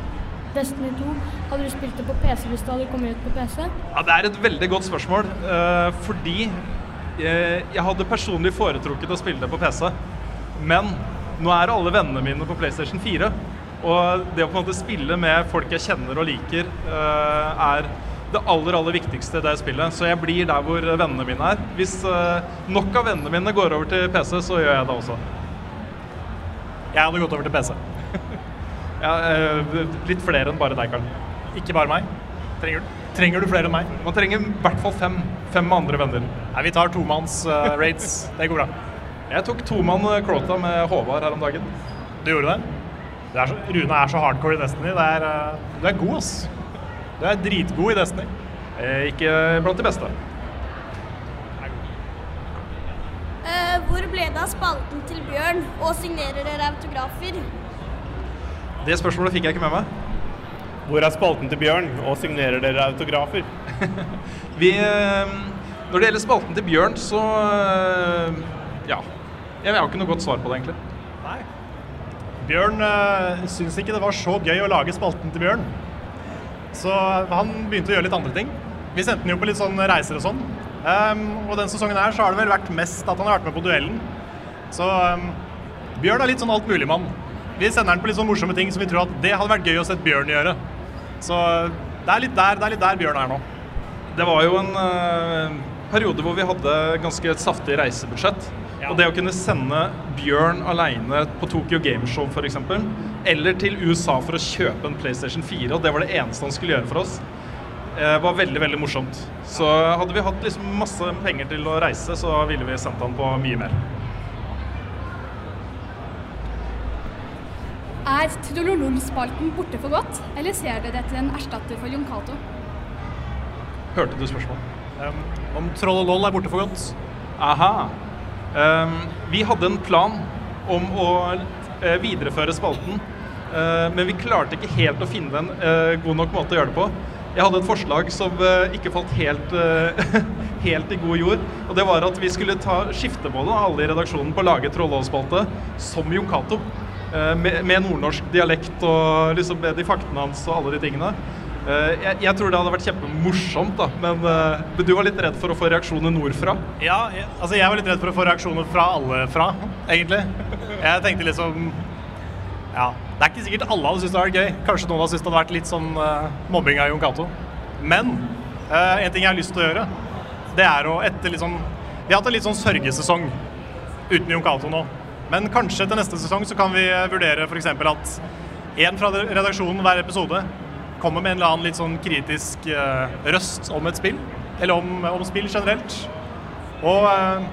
Destiny 2, hadde du spilt det på PC hvis det hadde kommet ut på PC? Ja, Det er et veldig godt spørsmål, Uh, fordi jeg, jeg hadde personlig foretrukket å spille det på PC. Men nå er alle vennene mine på PlayStation 4. Og det å på en måte spille med folk jeg kjenner og liker, uh, er det aller aller viktigste i det spillet. Så jeg blir der hvor vennene mine er. Hvis eh, nok av vennene mine går over til PC, så gjør jeg det også. Jeg hadde gått over til PC. Ja, eh, litt flere enn bare deg, Karl. Ikke bare meg. Trenger du, trenger du flere enn meg? Man trenger i hvert fall fem. Fem andre venner. Nei, vi tar tomanns uh, raids. Det går bra. Jeg tok tomann eh, Crota med Håvard her om dagen. Du gjorde det? det er så, Rune er så hardcore i Destiny. Det er, uh, du er god, ass. Du er dritgod i Destiny. Eh, ikke blant de beste. Eh, hvor ble det av spalten til Bjørn, og signerer dere autografer? Det spørsmålet fikk jeg ikke med meg. Hvor er spalten til Bjørn, og signerer dere autografer? Vi, eh, når det gjelder spalten til Bjørn, så eh, ja. Jeg har ikke noe godt svar på det, egentlig. Nei. Bjørn uh, syns ikke det var så gøy å lage spalten til Bjørn. Så han begynte å gjøre litt andre ting. Vi sendte den jo på litt sånn reiser og sånn. Um, og den sesongen her så har det vel vært mest at han har vært med på duellen. Så um, Bjørn er litt sånn altmuligmann. Vi sender den på litt sånn morsomme ting som vi tror at det hadde vært gøy å se Bjørn gjøre. Så det er litt der, det er litt der Bjørn er nå. Det var jo en uh, periode hvor vi hadde ganske et saftig reisebudsjett. Ja. Og det å kunne sende Bjørn aleine på Tokyo Gameshow f.eks., eller til USA for å kjøpe en PlayStation 4, og det var det eneste han skulle gjøre for oss, uh, var veldig, veldig morsomt. Så hadde vi hatt liksom masse penger til å reise, så ville vi sendt han på mye mer. Er Trololom-spalten borte for godt, eller ser dere etter en erstatter for Jon Cato? Hørte du spørsmålet? Um, om Troll og loll er borte for godt? Aha. Um, vi hadde en plan om å uh, videreføre spalten, uh, men vi klarte ikke helt å finne en uh, god nok måte å gjøre det på. Jeg hadde et forslag som ikke falt helt, helt, i god jord. Og det var at vi skulle ta skiftemålet av alle i redaksjonen, på å lage Trollål-spalte som Jon Cato. Med, med, nordnorsk dialekt og liksom de faktene hans og alle de tingene. Jeg, jeg, tror det hadde vært kjempemorsomt, da. Men men du var litt redd for å få reaksjoner nordfra? Ja, jeg, altså jeg var litt redd for å få reaksjoner fra alle fra, egentlig. Jeg tenkte liksom Ja, det er ikke sikkert alle hadde syntes det hadde vært gøy. Kanskje noen hadde syntes det hadde vært litt sånn uh, mobbing av Jon Cato. Men uh, en ting jeg har lyst til å gjøre, det er å etter litt sånn Vi har hatt en litt sånn sørgesesong uten Jon Cato nå. Men kanskje til neste sesong så kan vi vurdere f.eks. at én fra redaksjonen hver episode kommer med en eller annen litt sånn kritisk uh, røst om et spill. Eller om, om spill generelt. Og uh,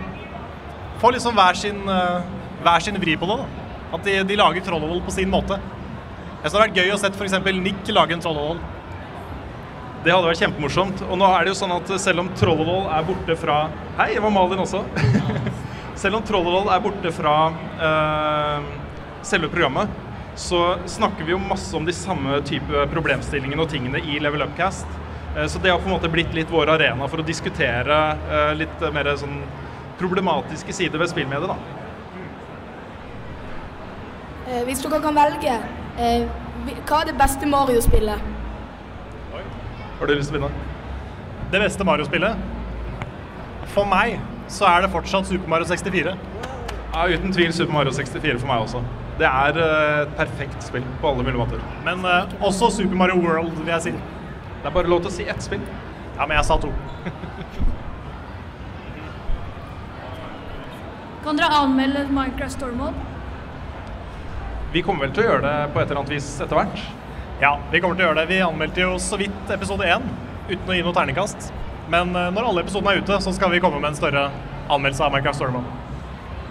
får liksom hver sin, uh, hver sin vri på det. da. At de, de lager Trollhold på sin måte. Jeg synes det hadde vært gøy å sett f.eks. Nick lage en Trollhold. Det hadde vært kjempemorsomt. Og nå er det jo sånn at selv om Trollvoll er borte fra Hei, det var Malin også. selv om Trollvoll er borte fra selve programmet, så snakker vi jo masse om de samme type problemstillingene og tingene i Level Upcast. Så det har på en måte blitt litt vår arena for å diskutere litt mer sånn problematiske sider ved spillmediet, da. Eh, hvis dere kan velge, eh, hva er det beste Mario-spillet? Har du lyst til å begynne? Det beste Mario-spillet? For meg så er det fortsatt Super Mario 64. Ja, uten tvil Super Mario 64 for meg også. Det er et perfekt spill på alle mulige måter. Men eh, også Super Mario World, vil jeg si. Det er bare lov til å si ett spill. Ja, men jeg sa to. kan dere anmelde Minecraft Stormhold? Vi kommer vel til å gjøre det på et eller annet vis etter hvert. Ja, vi kommer til å gjøre det. Vi anmeldte jo så vidt episode én uten å gi noe terningkast. Men uh, når alle episodene er ute, så skal vi komme med en større anmeldelse av Minecraft Stormode.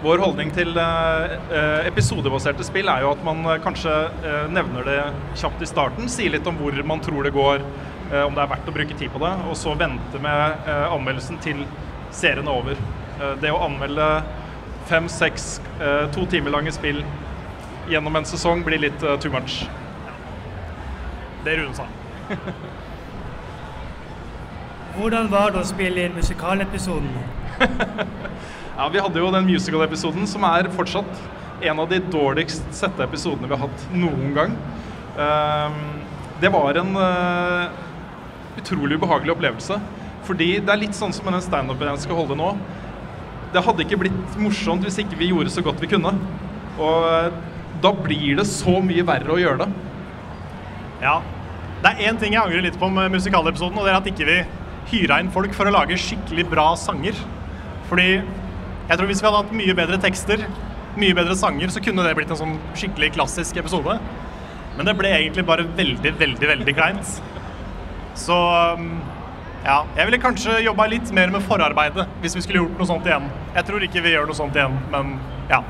Vår holdning til eh, eh, episodebaserte spill er jo at man eh, kanskje eh, nevner det kjapt i starten, sier litt om hvor man tror det går, eh, om det er verdt å bruke tid på det, og så vente med eh, anmeldelsen til serien er over. Eh, det å anmelde fem, seks, eh, to timer lange spill gjennom en sesong blir litt eh, too much. Det Rune sa. Hvordan var det å spille inn musikalepisoden? Ja, Vi hadde jo den musical-episoden som er fortsatt en av de dårligst sette episodene vi har hatt noen gang. Ehm, det var en eh, utrolig ubehagelig opplevelse. Fordi det er litt sånn som med den standupen jeg skal holde nå. Det hadde ikke blitt morsomt hvis ikke vi gjorde så godt vi kunne. Og eh, da blir det så mye verre å gjøre det. Ja. Det er én ting jeg angrer litt på med musikalepisoden, og det er at ikke vi hyra inn folk for å lage skikkelig bra sanger. Fordi jeg tror hvis vi hadde hatt mye bedre tekster, mye bedre sanger, så kunne det blitt en sånn skikkelig klassisk episode. Men det ble egentlig bare veldig, veldig, veldig kleint. Så um, ja, jeg ville kanskje jobba litt mer med forarbeidet hvis vi skulle gjort noe sånt igjen. Jeg tror ikke vi gjør noe sånt igjen, men ja.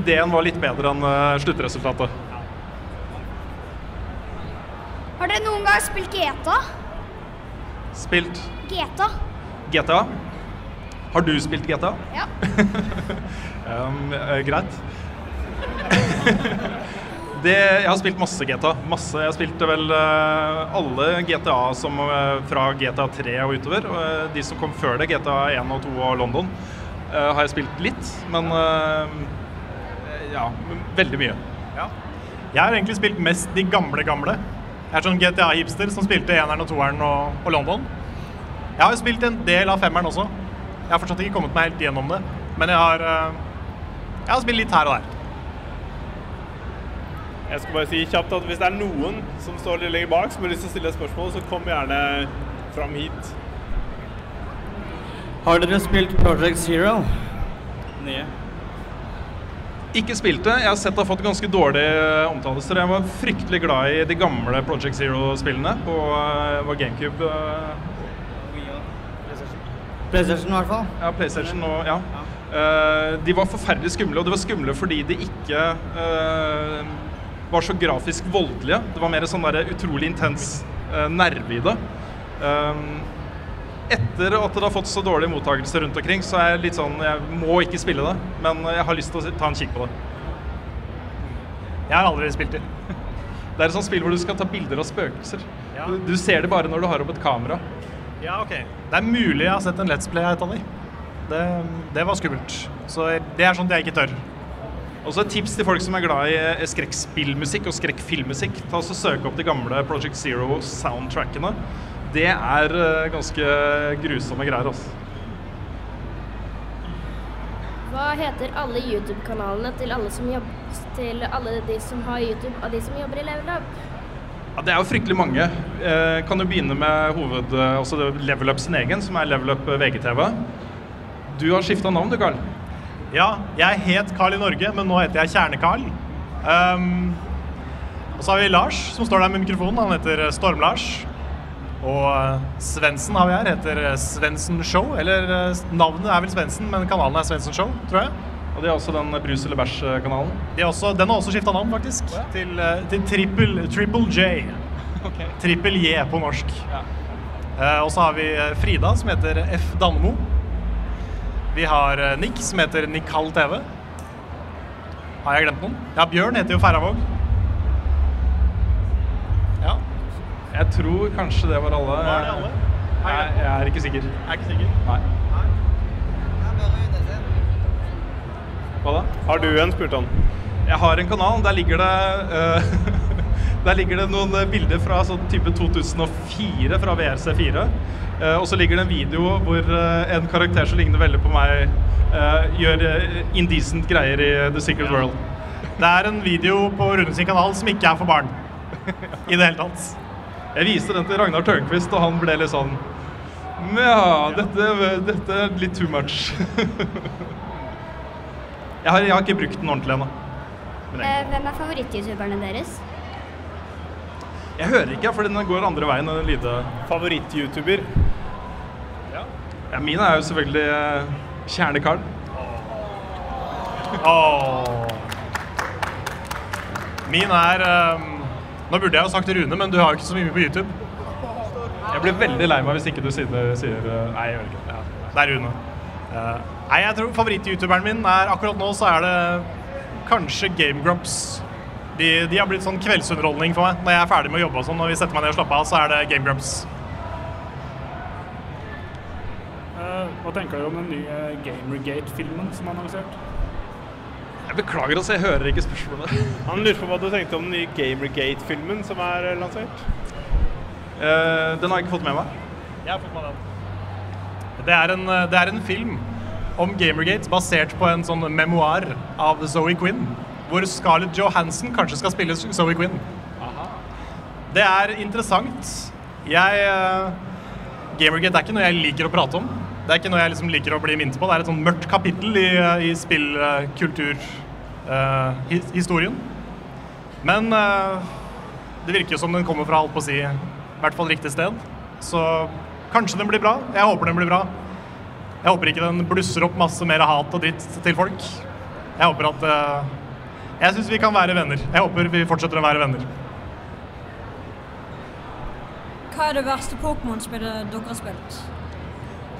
Ideen var litt bedre enn eh, sluttresultatet. Har dere noen gang spilt GTA? Spilt GTA? GTA. Har du spilt GTA? Ja. Um, eh, greit. det, jeg har spilt masse GTA. Masse. Jeg spilte vel uh, alle GTA som, uh, fra GTA 3 og utover. Eh, de som kom før det, GTA 1 og 2 og London, har jeg spilt litt. Men ja, veldig mye. Ja. Jeg har egentlig spilt mest de gamle, gamle. Jeg er sånn GTA-hipster som spilte eneren og toeren og, og London. Jeg har jo spilt en del av femmeren også. Jeg har fortsatt ikke kommet meg helt gjennom det. Men jeg har, eh, jeg har spilt litt her og der. Jeg skal bare si kjapt at hvis det er noen som står litt lenger bak som har lyst til å stille et spørsmål, så kom gjerne fram hit. Har dere spilt Project Zero? Nye. Ikke spilt det. Jeg har sett det har fått ganske dårlige eh. Jeg var fryktelig glad i de gamle Project Zero-spillene på eh, GameCube. PlayStation i hvert fall. Ja, PlayStation og ja. Eh, de var forferdelig skumle, og de var skumle fordi de ikke uh, var så grafisk voldelige. Det var mer sånn der utrolig intens uh, nerve i det. Um, etter at det har fått så dårlig mottakelse rundt omkring, så er jeg litt sånn Jeg må ikke spille det, men jeg har lyst til å ta en kikk på det. Jeg har aldri spilt det. Det er et sånt spill hvor du skal ta bilder av spøkelser. Ja. du ser det bare når du har opp et kamera. Ja, ok. Det er mulig jeg har sett en Let's Play av et av de. Det, det var skummelt. Så det er sånt jeg ikke tør. Også et tips til folk som er glad i eh, skrekkspillmusikk og skrekkfilmmusikk. Ta og Søk opp de gamle Project Zero-soundtrackene. Det er eh, ganske grusomme greier. altså. Hva heter alle YouTube-kanalene til, til alle de som har YouTube, og de som jobber i Level Up? Ja, det er jo fryktelig mange. Eh, kan jo begynne med hoved, eh, altså Level Up sin egen, som er Level Up VGTV. Du har skifta navn du, Carl. Ja, jeg het Carl i Norge, men nå heter jeg Kjerne-Carl. Um, og så har vi Lars, som står der med mikrofonen. Han heter Storm-Lars. Og Svendsen har vi her, heter Svendsen Show. Eller navnet er vel Svendsen, men kanalen er Svendsen Show, tror jeg. Og det er også den Brus eller bæsj-kanalen? De den har også skifta navn, faktisk. Til, ja. til Triple, Triple J. Triple J på norsk. Uh, og så har vi uh, Frida, som heter F. Dannemo. Vi har Nick, som heter Nikal TV. Har jeg glemt noen? Ja, Bjørn heter jo Færravåg. Ja. Jeg tror kanskje det var alle. Var det alle? Jeg, jeg er ikke sikker. Jeg er ikke sikker. Nei. Hva da? Har du en, spurte han. Jeg har en kanal. Der ligger det uh, Der ligger det noen eh, bilder fra sånn type 2004 fra VRC4. Eh, og så ligger det en video hvor eh, en karakter som ligner veldig på meg, eh, gjør eh, indecent greier i The Secret World. Det er en video på Rune sin kanal som ikke er for barn. I det hele tatt. Jeg viste den til Ragnar Tørnquist, og han ble litt sånn Ja, dette, dette er litt too much. jeg, har, jeg har ikke brukt den ordentlig ennå. Eh, Hvem er favoritt-youtuberne deres? Jeg hører ikke, for den går andre veien den lyde... Favoritt-youtuber? Ja. Min er jo selvfølgelig eh, Kjerne-Karl. Åh. Min er um, Nå burde jeg jo sagt Rune, men du har jo ikke så mye på YouTube. Jeg blir veldig lei meg hvis ikke du sier, sier eh, Nei, jeg gjør ikke det. Ja, det er Rune. Eh, nei, jeg tror favoritt-youtuberen min er akkurat nå så er det kanskje Game Grumps. De, de har blitt sånn kveldsunderholdning for meg. Når jeg er ferdig med å jobbe og sånn, når vi setter meg ned og slapper av, så er det Game Grumps. Eh, hva tenker dere om den nye Gamergate-filmen som er annonsert? Jeg beklager oss, jeg hører ikke spørsmålet. Han lurer på hva du tenkte om den nye Gamergate-filmen som er eh, lansert. Uh, den har jeg ikke fått med meg. Jeg har fått med den. Det er en, det er en film om Gamergate basert på en sånn memoar av Zoe Quinn. Hvor Scarlett Johansson kanskje skal spille Zoe Quinn. Det er interessant. Jeg eh, Gamergate er ikke noe jeg liker å prate om. Det er ikke noe jeg liksom liker å bli minnet på. Det er et sånn mørkt kapittel i, eh, i spillkulturhistorien. Men uh, det virker jo som den kommer fra, alt på si, i hvert fall riktig sted. Så kanskje den blir bra. Jeg håper den blir bra. Jeg håper ikke den blusser opp masse mer hat og dritt til folk. Jeg håper at eh, Jeg syns vi kan være venner. Jeg håper vi fortsetter å være venner. Hva er det verste Pokémon-spillet dere har spilt?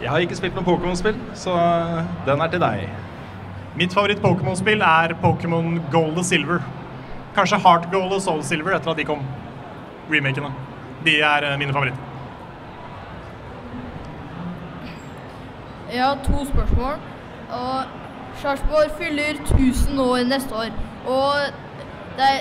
Jeg har ikke spilt noe Pokémon-spill, så eh, den er til deg. Mitt favoritt-Pokémon-spill er Pokémon Gold og Silver. Kanskje Heart Gold og Soul Silver etter at de kom. Remakene. De er eh, mine favoritter. Jeg har to spørsmål. Og Sarpsborg fyller 1000 år neste år. Og er,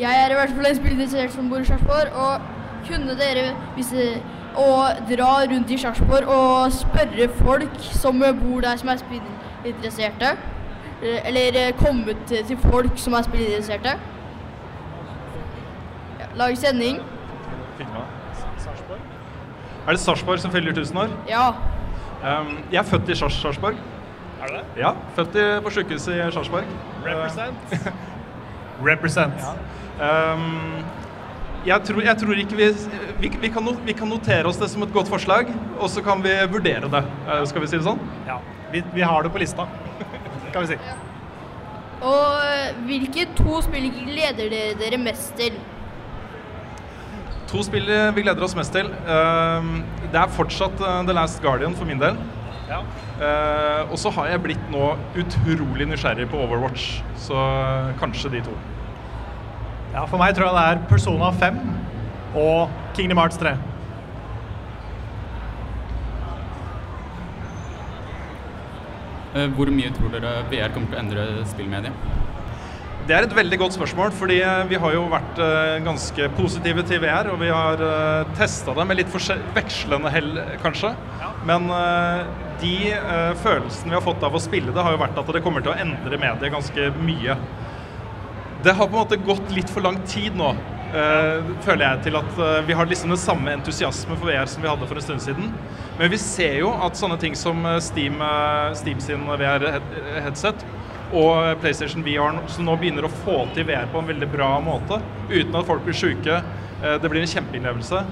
jeg er i hvert fall en spillinteressert som bor i Sarpsborg. Og kunne dere vise og dra rundt i Sarpsborg og spørre folk som bor der som er spillinteresserte? Eller komme ut til folk som er spillinteresserte? Ja, lage sending. Er det Sarpsborg som fyller 1000 år? Ja. Um, jeg er født i Sars Sarpsborg. Er du det? Ja, født i, på sykehuset i Sarpsborg. Represent. Represent. Um, jeg, tror, jeg tror ikke vi vi, vi, kan no, vi kan notere oss det som et godt forslag, og så kan vi vurdere det. Uh, skal vi si det sånn? Ja. Vi, vi har det på lista, kan vi si. Og eh, hvilke to spill gleder dere dere mest til? To spill vi gleder oss mest til. Um, det er fortsatt uh, The Last Guardian for min del. Ja. Uh, og så har jeg blitt nå utrolig nysgjerrig på Overwatch, så uh, kanskje de to. Ja, for meg tror jeg det er Persona 5 og Kingdom Hearts 3. Eh, Hvor mye tror dere VR kommer til å endre spillmediet? Det er et veldig godt spørsmål, fordi eh, vi har jo vært eh, ganske positive til VR. Og vi har uh, testa det med litt vekslende hell, kanskje. Men eh, de eh, følelsene vi har fått av å spille det, har jo vært at det kommer til å endre mediet ganske mye. Det har på en måte gått litt for lang tid nå, eh, føler jeg, til at eh, vi har liksom den samme entusiasme for VR som vi hadde for en stund siden. Men vi ser jo at sånne ting som eh, Steam, eh, Steam sin VR-headset og PlayStation VR som nå begynner å få til VR på en veldig bra måte, uten at folk blir sjuke, eh, det blir en kjempeinnlevelse,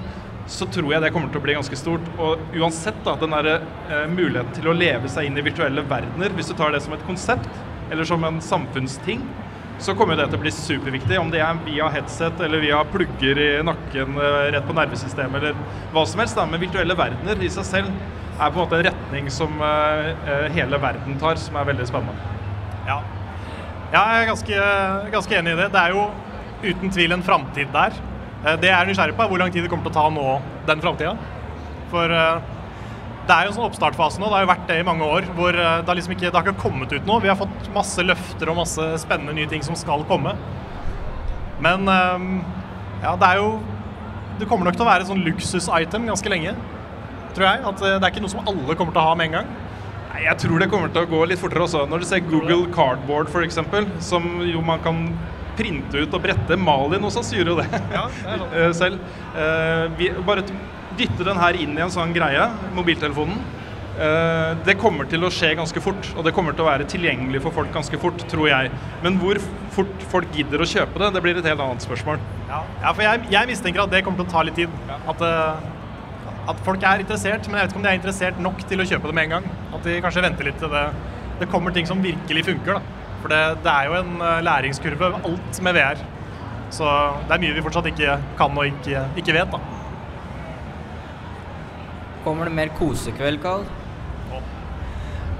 så tror jeg det kommer til å bli ganske stort. Og uansett da, den der, eh, muligheten til å leve seg inn i virtuelle verdener, hvis du tar det som et konsept, eller som en samfunnsting, så kommer det til å bli superviktig. Om det er via headset eller via plugger i nakken eh, rett på nervesystemet eller hva som helst. Men virtuelle verdener i seg selv er på en måte en retning som hele verden tar, som er veldig spennende. Ja. jeg er ganske, ganske enig i det. Det er jo uten tvil en framtid der. Eh, Det jeg er nysgjerrig på, er hvor lang tid det kommer til å ta nå den framtida. For eh, det er jo en sånn oppstartfase nå, det har jo vært det i mange år, hvor eh, det har liksom ikke, det har ikke kommet ut noe. Vi har fått masse løfter og masse spennende nye ting som skal komme. Men ja, det er jo Det kommer nok til å være et sånn luksus-item ganske lenge, tror jeg. At det er ikke noe som alle kommer til å ha med en gang. Jeg tror det kommer til å gå litt fortere også. Når du ser Google Cardboard f.eks., som jo man kan printe ut og brette. Malin hos oss gjør jo det eh, selv. Eh, vi bare dytte den her inn i en sånn greie, mobiltelefonen. Eh, Det kommer til å skje ganske fort, og det kommer til å være tilgjengelig for folk ganske fort, tror jeg. Men hvor fort folk gidder å kjøpe det, det blir et helt annet spørsmål. Ja, ja for jeg, jeg mistenker at det kommer til å ta litt tid. At, at folk er interessert, men jeg vet ikke om de er interessert nok til å kjøpe det med en gang. At de kanskje venter litt til det, det kommer ting som virkelig funker. da. For det, det er jo en eh, læringskurve, alt med VR. Så det er mye vi fortsatt ikke kan og ikke, ikke vet, da. Kommer det mer kosekveld, Karl?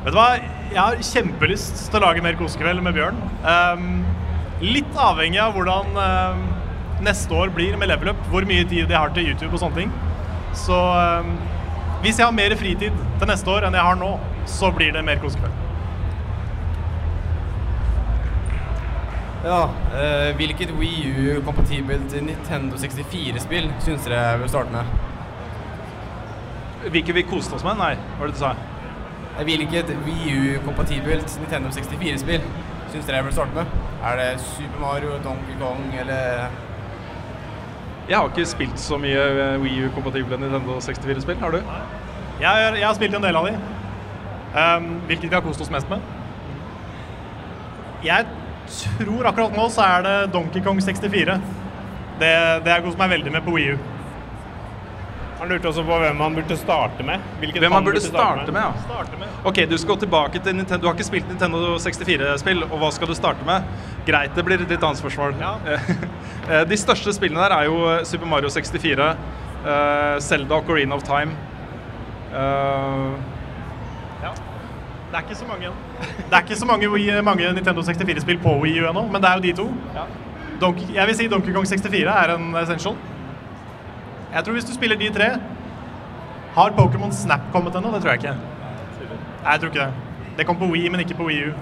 Vet du hva? Jeg har kjempelyst til å lage mer kosekveld med Bjørn. Um, litt avhengig av hvordan um, neste år blir med level up, hvor mye tid jeg har til YouTube og sånne ting. Så ehm, hvis jeg har mer fritid til neste år enn jeg har nå, så blir det mer kosekveld. Ja, eh, hvilket Wii U-kompatibelt Nintendo 64-spill syns dere jeg vil starte med? Hvilket vi koste oss med? Nei, hva var det du sa? Eh, Hvilket Wii U-kompatibelt Nintendo 64-spill syns dere jeg vil starte med? Er det Super Mario, Donkey Kong eller Jeg har ikke spilt så mye eh, Wii U-kompatible Nintendo 64-spill. Har du? Jeg, har- jeg har spilt en del av de. Um, hvilket vi har kost oss mest med. Jeg tror akkurat nå så er det Donkey Kong 64. Det, det jeg kost meg veldig med på Wii U. Han lurte også på hvem han burde starte med. Hvilket Hvem man burde starte starte med, ja. Starte med. Ok, du skal tilbake til Nintendo. Du har ikke spilt Nintendo 64-spill, og hva skal du starte med? Greit, det blir et litt annet spørsmål. Ja. De største spillene der er jo eh, Super Mario 64, Selda Zelda Ocarina of Time. eh, Ja. Det er ikke så mange Det er ikke så mange, mange Nintendo 64-spill på Wii U ennå, men det er jo de to. Donkey, jeg vil si Donkey Kong 64 er en essential. Jeg tror hvis du spiller de tre Har Pokémon Snap kommet ennå? Det tror jeg ikke. Nei, jeg tror ikke det. Det kom på Wii, men ikke på Wii U.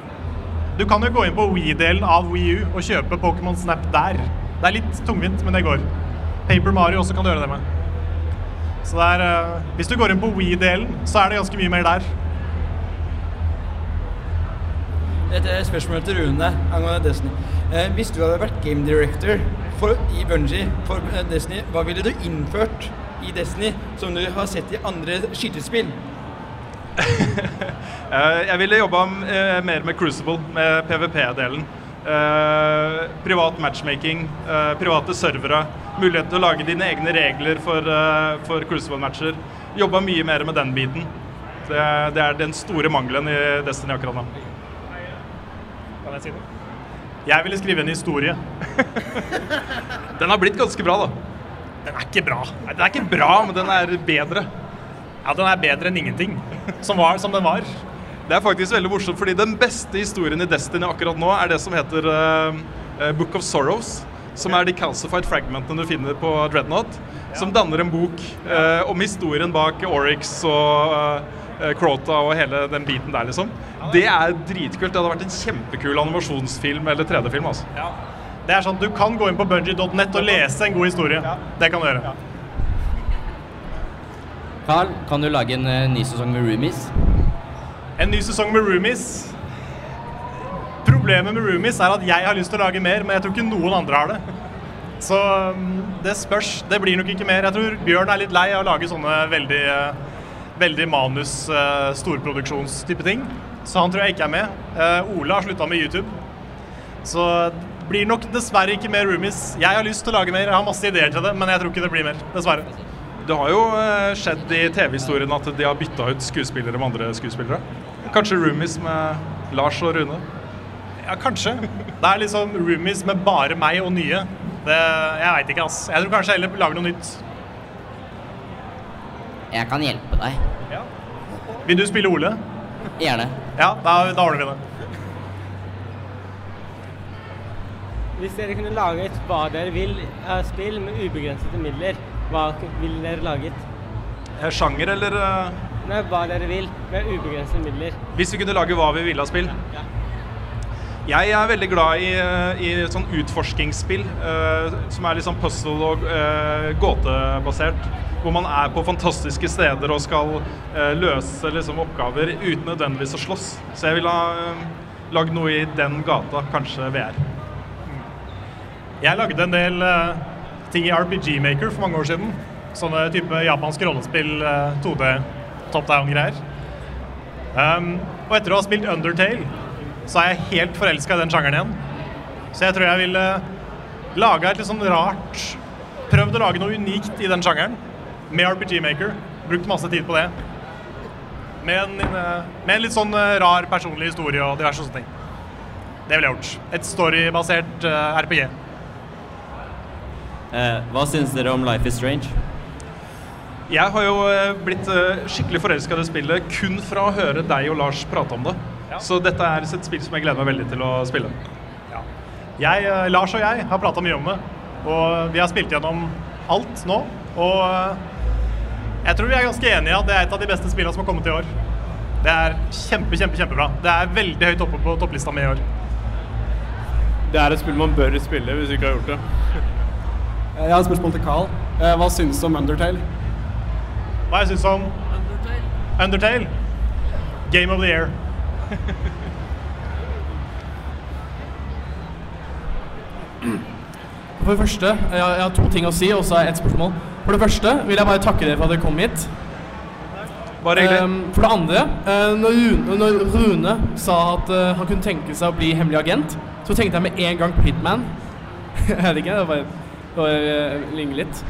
Du kan jo gå inn på Wii-delen av Wii U og kjøpe Pokémon Snap der. Det er litt tungvint, men det går. Paper Mario også kan du gjøre det med. Så det er, uh, hvis du går inn på Wii-delen, så er det ganske mye mer der. Et eh, spørsmål til Rune angående Destiny. Eh, hvis du hadde vært game director for, i Bungie for eh, Destiny, hva ville du innført i Destiny som du har sett i andre skytespill? Eh, Jeg ville jobba eh, mer med Crucible, med PVP-delen. Eh, privat matchmaking, eh, private servere, mulighet til å lage dine egne regler for, eh, for Crucible-matcher. Jobba mye mer med den biten. Det, det er den store mangelen i Destiny akkurat nå. Kan jeg si noe? Jeg ville skrive en historie. Den har blitt ganske bra, da. Den er ikke bra. Nei, den er ikke bra, men den er bedre. Ja, den er bedre enn ingenting. Som var som den var. Det er faktisk veldig morsomt, fordi den beste historien i Destiny akkurat nå er det som heter eh, Book of Sorrows. Som er de calcified fragmentene du finner på Dreadnought. Som danner en bok uh, om historien bak Oryx og eh, Crota og hele den biten der, liksom. Det er dritkult. Det hadde vært en kjempekul animasjonsfilm eller 3D-film. altså. Det er sånn, Du kan gå inn på bungee.net og lese en god historie. Det kan du gjøre. Carl, kan du lage en uh, ny sesong med roomies? En ny sesong med Roomies. Problemet med Roomies er at jeg har lyst til å lage mer, men jeg tror ikke noen andre har det. Så um, det spørs. Det blir nok ikke mer. Jeg tror Bjørn er litt lei av å lage sånne veldig, eh, veldig manus, uh, storproduksjonstype ting. Så han tror jeg ikke er med. Uh, Ole har slutta med YouTube. Så det blir nok dessverre ikke mer Roomies. Jeg har lyst til å lage mer, jeg har masse ideer til det, men jeg tror ikke det blir mer. Dessverre. Det har jo eh, skjedd i TV-historien at de har bytta ut skuespillere med andre skuespillere. Kanskje roomies med Lars og Rune. Ja, kanskje. Det er liksom roomies med bare meg og nye. Det, jeg veit ikke, ass. Jeg tror kanskje heller lager noe nytt. Jeg kan hjelpe deg. Vil du spille Ole? Gjerne. Ja, da, da ordner vi det. Hvis dere kunne laget hva dere vil av spill med ubegrensede midler, hva ville dere laget? Eh, Sjanger eller eh, Nei, hva dere vil med ubegrensede midler. Hvis vi kunne lage hva vi ville av spill? Jeg er veldig glad i, eh, i sånn utforskingsspill uh, som er litt sånn puzzle- og uh, gåtebasert. Hvor man er på fantastiske steder og skal eh, løse liksom, oppgaver uten nødvendigvis å slåss. Så jeg ville ha eh, lagd noe i den gata, kanskje VR. Jeg lagde en del eh, ting i RPG Maker for mange år siden. Sånne type japanske rollespill, eh, 2D, top down-greier. Um, og etter å ha spilt Undertale, så er jeg helt forelska i den sjangeren igjen. Så jeg tror jeg ville laga et litt sånn rart Prøvd å lage noe unikt i den sjangeren med RPG Maker. Brukt masse tid på det. Med en, eh, med en litt sånn eh, rar personlig historie og diverse sånne ting. Det ville jeg gjort. Et storybasert eh, RPG. Eh, hva syns dere om Life is Strange? Jeg har jo blitt skikkelig forelska i det spillet kun fra å høre deg og Lars prate om det. Så dette er et spill som jeg gleder meg veldig til å spille. Jeg, eh, Lars og jeg har prata mye om det, og vi har spilt gjennom alt nå. Og jeg tror vi er ganske enige i at det er et av de beste spillene som har kommet i år. Det er kjempe, kjempe, kjempebra. Det er veldig høyt oppe på topplista mi i år. Det er et spill man bør spille hvis du ikke har gjort det. Jeg har et spørsmål til Carl. Eh, Hva syns du om Undertale? Hva jeg syns om Undertale? Game of the year. For det første, jeg har, to ting å si, og så er ett spørsmål. For det første vil jeg bare takke dere for at dere kom hit. Bare hyggelig. Um, for det andre, uh, når, Rune, når Rune sa at uh, han kunne tenke seg å bli hemmelig agent, så tenkte jeg med en gang Pitman. Jeg vet ikke, det det bare uh, ligner litt.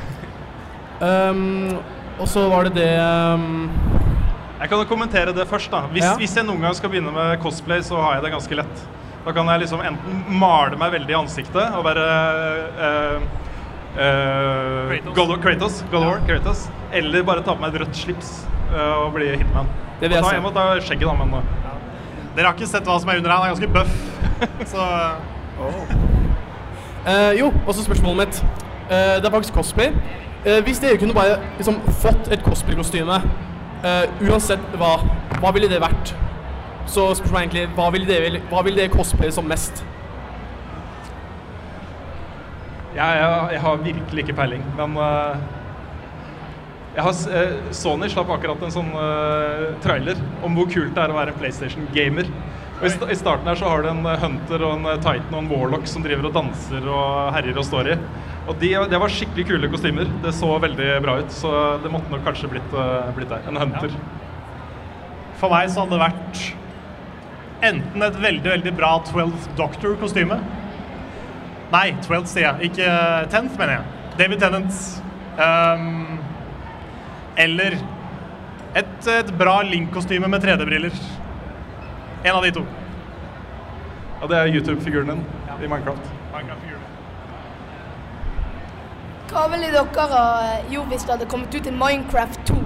Um, og så var det det um, Jeg kan jo kommentere det først. da. Hvis, Ja. hvis jeg noen gang skal begynne med cosplay, så har jeg det ganske lett. Da kan jeg liksom enten male meg veldig i ansiktet og være uh, Kratos. Kratos, God War, Kratos. Eller bare ta på meg et rødt slips uh, og bli hitman. Det vil jeg Og ta, jeg må ta skjegget, da, men ja. Dere har ikke sett hva som er under her. Han er ganske bøff. Så Eh, jo, og så spørsmålet mitt. Uh, det er faktisk cosplay. Eh, hvis dere kunne bare liksom fått et cosplay-kostyme, eh, uansett hva, hva ville det vært? Så spørsmålet er egentlig, hva ville dere, hva ville dere cosplaye som mest? Jeg, jeg, jeg har virkelig ikke peiling, men uh, har, eh, Sony slapp akkurat en sånn uh, trailer om hvor kult det er å være en PlayStation-gamer. Og i, st I starten her så har du en Hunter og en Titan og en Warlock som driver og danser og herjer og står i. Og de, det var skikkelig kule kostymer. Det så veldig bra ut, så det måtte nok kanskje blitt, blitt der. En Hunter. for meg så hadde det vært enten et veldig, veldig bra 12th Doctor-kostyme Nei, 12th sier jeg. Ikke 10th, mener jeg. David Tennant. Um, eller et, et bra Link-kostyme med 3D-briller. En av de to. Ja, det er YouTube-figuren din i Minecraft. Minecraft Hva ville dere ha gjort hvis det hadde kommet ut en Minecraft 2?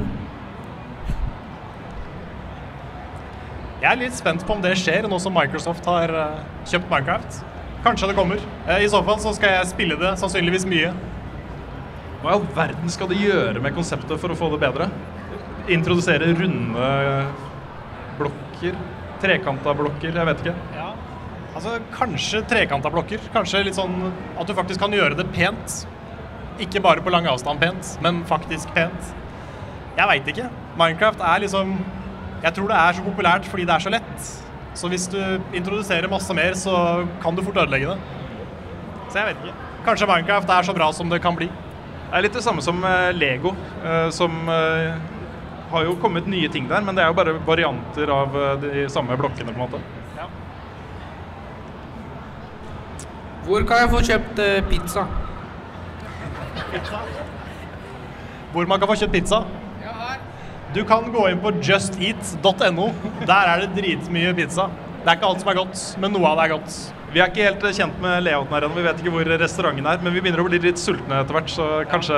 Jeg er litt spent på om det skjer, nå som Microsoft har eh, kjøpt Minecraft. Kanskje det kommer. Eh, I så fall så skal jeg spille det sannsynligvis mye. Hva i all verden skal de gjøre med konseptet for å få det bedre? Introdusere runde blokker? Trekanta blokker? Jeg vet ikke. Altså, Kanskje trekanta blokker. Kanskje litt sånn at du faktisk kan gjøre det pent. Ikke bare på lang avstand pent, men faktisk pent. Jeg veit ikke. Minecraft er liksom Jeg tror det er så populært fordi det er så lett. Så hvis du introduserer masse mer, så kan du fort ødelegge det. Så jeg vet ikke. Kanskje Minecraft er så bra som det kan bli. Det er litt det samme som eh, Lego, eh, som eh, har jo kommet nye ting der, men det er jo bare varianter av de samme blokkene, på en måte. Hvor kan jeg få kjøpt pizza? pizza? Hvor man kan få kjøpt pizza? Du kan gå inn på justeat.no. Der er det dritmye pizza. Det er ikke alt som er godt, men noe av det er godt. Vi er ikke helt eh, kjent med layouten her ennå, vi vet ikke hvor restauranten er, men vi begynner å bli litt sultne etter hvert, så kanskje,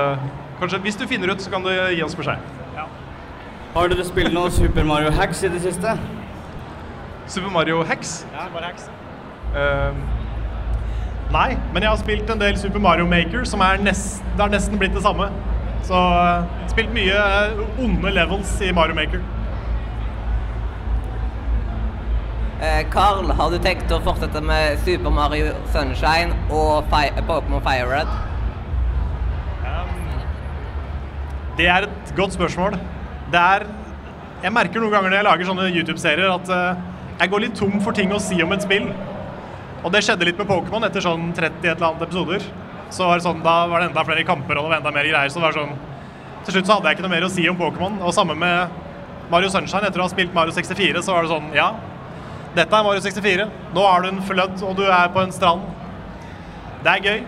kanskje hvis du finner ut, så kan du gi oss beskjed. Har dere spilt noe Super Mario Hacks i det siste? Super Mario Hacks? Ja, bare hacks. Nei, men jeg har spilt en del Super Mario Maker, som er nest, det har nesten blitt det samme. Så uh, spilt mye eh, onde levels i Mario Maker. Eh, Carl, har du tenkt å fortsette med Super Mario Sunshine og Pokémon Fire Red? Det er et godt spørsmål. Det er Jeg merker noen ganger når jeg lager sånne YouTube-serier, at uh, jeg går litt tom for ting å si om et spill. Og det skjedde litt med Pokémon etter sånn 30 et eller annet episoder. Så var det sånn, Da var det enda flere kamper og det var enda mer greier. Så det var sånn Til slutt så hadde jeg ikke noe mer å si om Pokémon. Og samme med Mario Sunshine. Etter å ha spilt Mario 64, så var det sånn Ja, dette er Mario 64. Nå har du en flødd, og du er på en strand. Det er gøy.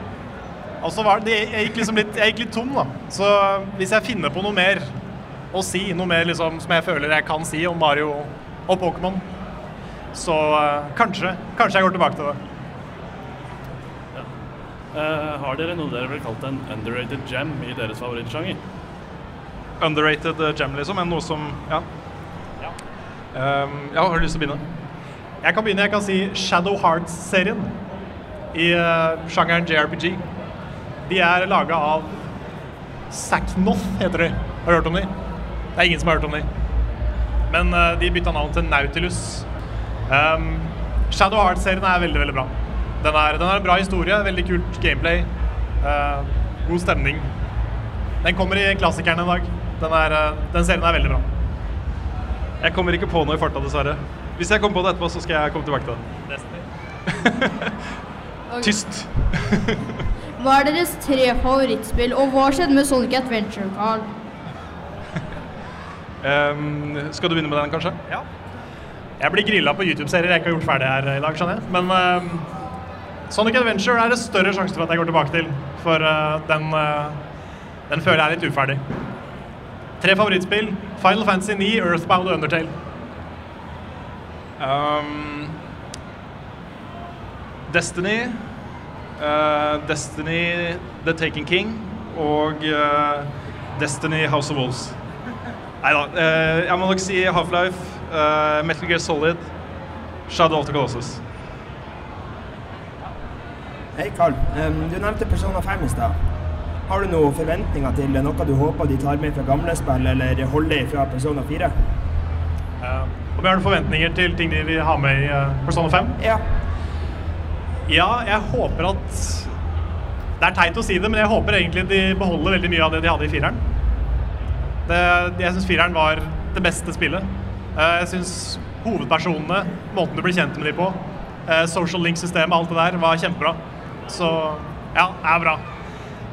Og så var det, jeg gikk liksom litt, jeg gikk litt tom, da. Så hvis jeg finner på noe mer å si, noe mer liksom som jeg føler jeg kan si om Mario og Pokémon, Så eh, kanskje, kanskje jeg går tilbake til det. Eh, har dere noe dere vil kalt en underrated gem i deres favorittsjanger? Underrated eh, gem, liksom? Men noe som Ja. Um, ja, har du lyst til å begynne? Jeg kan begynne. Jeg kan si Shadow Hearts-serien i uh, sjangeren JRPG. De er laga av Sacknoth, heter de. Har du hørt om de? Det er ingen som har hørt om de. Men uh, de bytta navn til Nautilus. Um, Shadow Hearts-serien er veldig, veldig bra. Den er, den er en bra historie, veldig kult gameplay. eh, god stemning. Den kommer i klassikeren en dag. Den, er, eh, den serien er veldig bra. Jeg kommer ikke på noe i farta, dessverre. Hvis jeg kommer på det etterpå, så skal jeg komme tilbake til det. Tyst. Hva er deres tre favorittspill, og hva skjedde med Sonic Adventure, Carl? Um, skal du begynne med den, kanskje? Ja. Jeg blir grilla på YouTube-serier jeg ikke har gjort ferdig her i dag, skjønner jeg. Men eh, Sonic Adventure er det større sjanse for at jeg går tilbake til. For uh, den, uh, den føler jeg er litt uferdig. Tre favorittspill. Final Fantasy 9, Earthbound og Undertale. Um, Destiny, Uh, Destiny The Taken King og Destiny House of Wolves. Nei da. jeg må nok si Half-Life, Metal Gear Solid, Shadow of the Colossus. Hei, Karl. Du nevnte Persona 5 i stad. Har du noen forventninger til noe du håper de tar med fra gamle spill, eller holder fra Persona 4? Uh, Om jeg har noen forventninger til ting de vil ha med i eh, Persona 5? Ja. Ja, jeg håper at Det er teit å si det, men jeg håper egentlig de beholder veldig mye av det de hadde i fireren. Det, jeg syns fireren var det beste spillet. Eh, Jeg syns hovedpersonene, måten du blir kjent med dem på, eh, social link-systemet, alt det der, var kjempebra. Så ja, det er bra.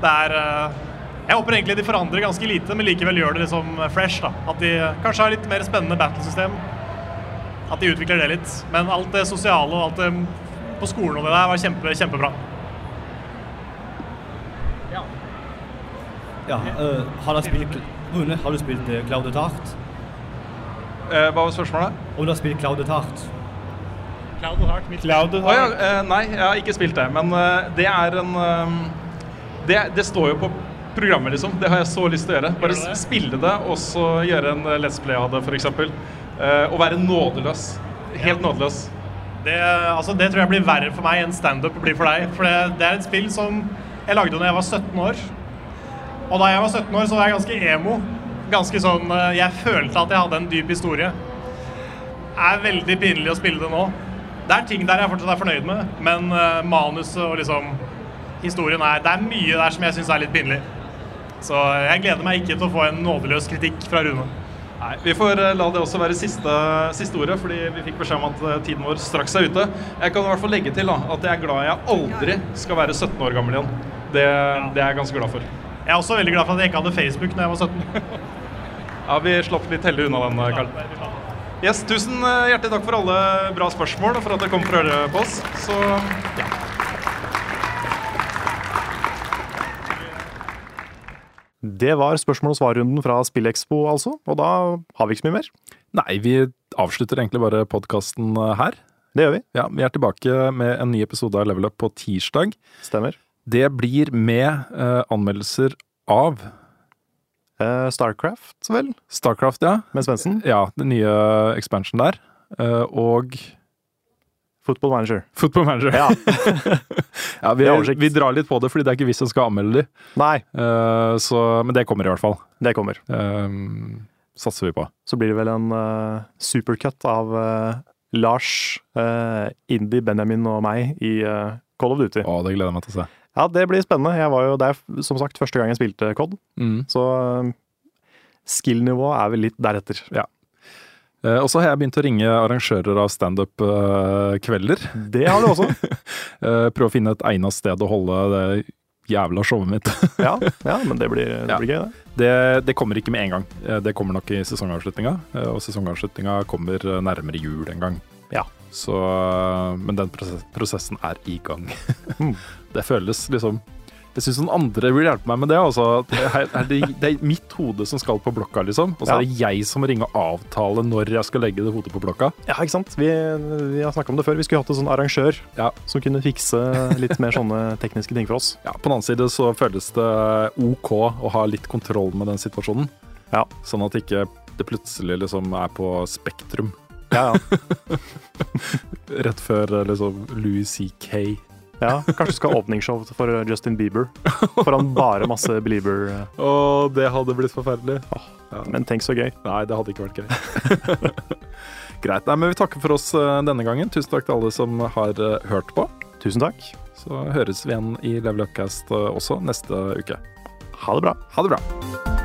Det er eh, Jeg håper egentlig de forandrer ganske lite, men likevel gjør det liksom fresh. da. At de kanskje har litt mer spennende battlesystem. At de utvikler det litt. Men alt det sosiale og alt det på skolen og det der var kjempe, kjempebra. Ja, øh, har du spilt Rune, har du spilt uh, Cloud Tart? Eh, hva var spørsmålet? Om du har spilt Cloud Tart? Cloud Heart, mitt Å ja, eh, nei, jeg har ikke spilt det. Men eh, det er en eh, det, det står jo på programmet, liksom. Det har jeg så lyst til å gjøre. Bare det? spille det, og så gjøre en Let's Play av det, f.eks. Og være nådeløs. Helt nådeløs. Det, altså, det tror jeg blir verre for meg enn standup blir for deg. For det, det er et spill som jeg lagde da jeg var 17 år. Og da jeg var 17 år, så var jeg ganske emo. Ganske sånn Jeg følte at jeg hadde en dyp historie. er veldig pinlig å spille det nå. Det er ting der jeg fortsatt er fornøyd med, men uh, manuset og liksom historien er Det er mye der som jeg syns er litt pinlig. Så jeg gleder meg ikke til å få en nådeløs kritikk fra Rune. Nei, Vi får eh, la det også være siste, siste ordet, fordi vi fikk beskjed om at eh, tiden vår straks er ute. Jeg kan i hvert fall legge til da, at jeg er glad jeg aldri skal være 17 år gammel igjen. Det, det er jeg ganske glad for. Jeg er også veldig glad for at jeg ikke hadde Facebook når jeg var 17. Ja, Vi slapp litt heldig unna den, Karl. Yes, tusen eh, hjertelig takk for alle bra spørsmål og for at dere kom for å høre på oss. Så ja. Det var spørsmål- og svarrunden fra Spillekspo, altså. Og da har vi ikke så mye mer. Nei, vi avslutter egentlig bare podkasten her. Det gjør vi. Ja, Vi er tilbake med en ny episode av Level Up på tirsdag. Stemmer. Det blir med eh, anmeldelser av Eh, Starcraft, vel? Starcraft, ja. Med Svendsen? Ja, den nye expansion der. Uh, og Football Manager. Football Manager. Ja. ja vi, er vi drar litt på det, fordi det er ikke vi som skal anmelde de. Nei. Uh, så, men det kommer i hvert fall. Det kommer. Uh, satser vi på. Så blir det vel en uh, supercut av Lars, Indy, Benjamin og meg i Call of Duty. Å, det gleder jeg meg til å se. Ja, det blir spennende. Jeg var jo, det er som sagt første gang jeg spilte COD, Mm. så eh, skill-nivået er vel litt deretter. Ja. Eh, og så har jeg begynt å ringe arrangører av standup-kvelder. Det har du også. Eh, Prøve å finne et egnet sted å holde det jævla showet mitt. ja, ja, men det blir, det Ja. blir gøy, det. Det, det kommer ikke med en gang. Eh, Det kommer nok i sesongavslutninga, eh, og sesongavslutninga kommer eh, nærmere jul en gang. Ja. Så, eh, men den prosessen er i gang. Mm. Det føles liksom Jeg syns noen andre vil hjelpe meg med det. Altså. Det, er, er det, det er mitt hode som skal på blokka, liksom. Og så Ja. er det jeg som må ringe og avtale når jeg skal legge det hodet på blokka. Ja, ikke sant? Vi, vi har snakka om det før. Vi skulle hatt en sånn arrangør som kunne fikse litt mer sånne tekniske ting for oss. Ja, På den annen side så føles det OK å ha litt kontroll med den situasjonen. Ja. Sånn at ikke det plutselig liksom er på Spektrum. Ja, ja. Rett før eh, liksom Louis C.K. Ja, kanskje du skal ha åpningsshow for Justin Bieber. Foran bare masse Belieber. Å, det hadde blitt forferdelig. Ja. Men tenk så gøy. Nei, det hadde ikke vært gøy. Greit. Nei, men vi takker for oss eh, denne gangen. Tusen takk til alle som har eh, hørt på. Tusen takk. Så høres vi igjen i Level Upcast eh, også neste uke. Ha det bra. Ha det bra.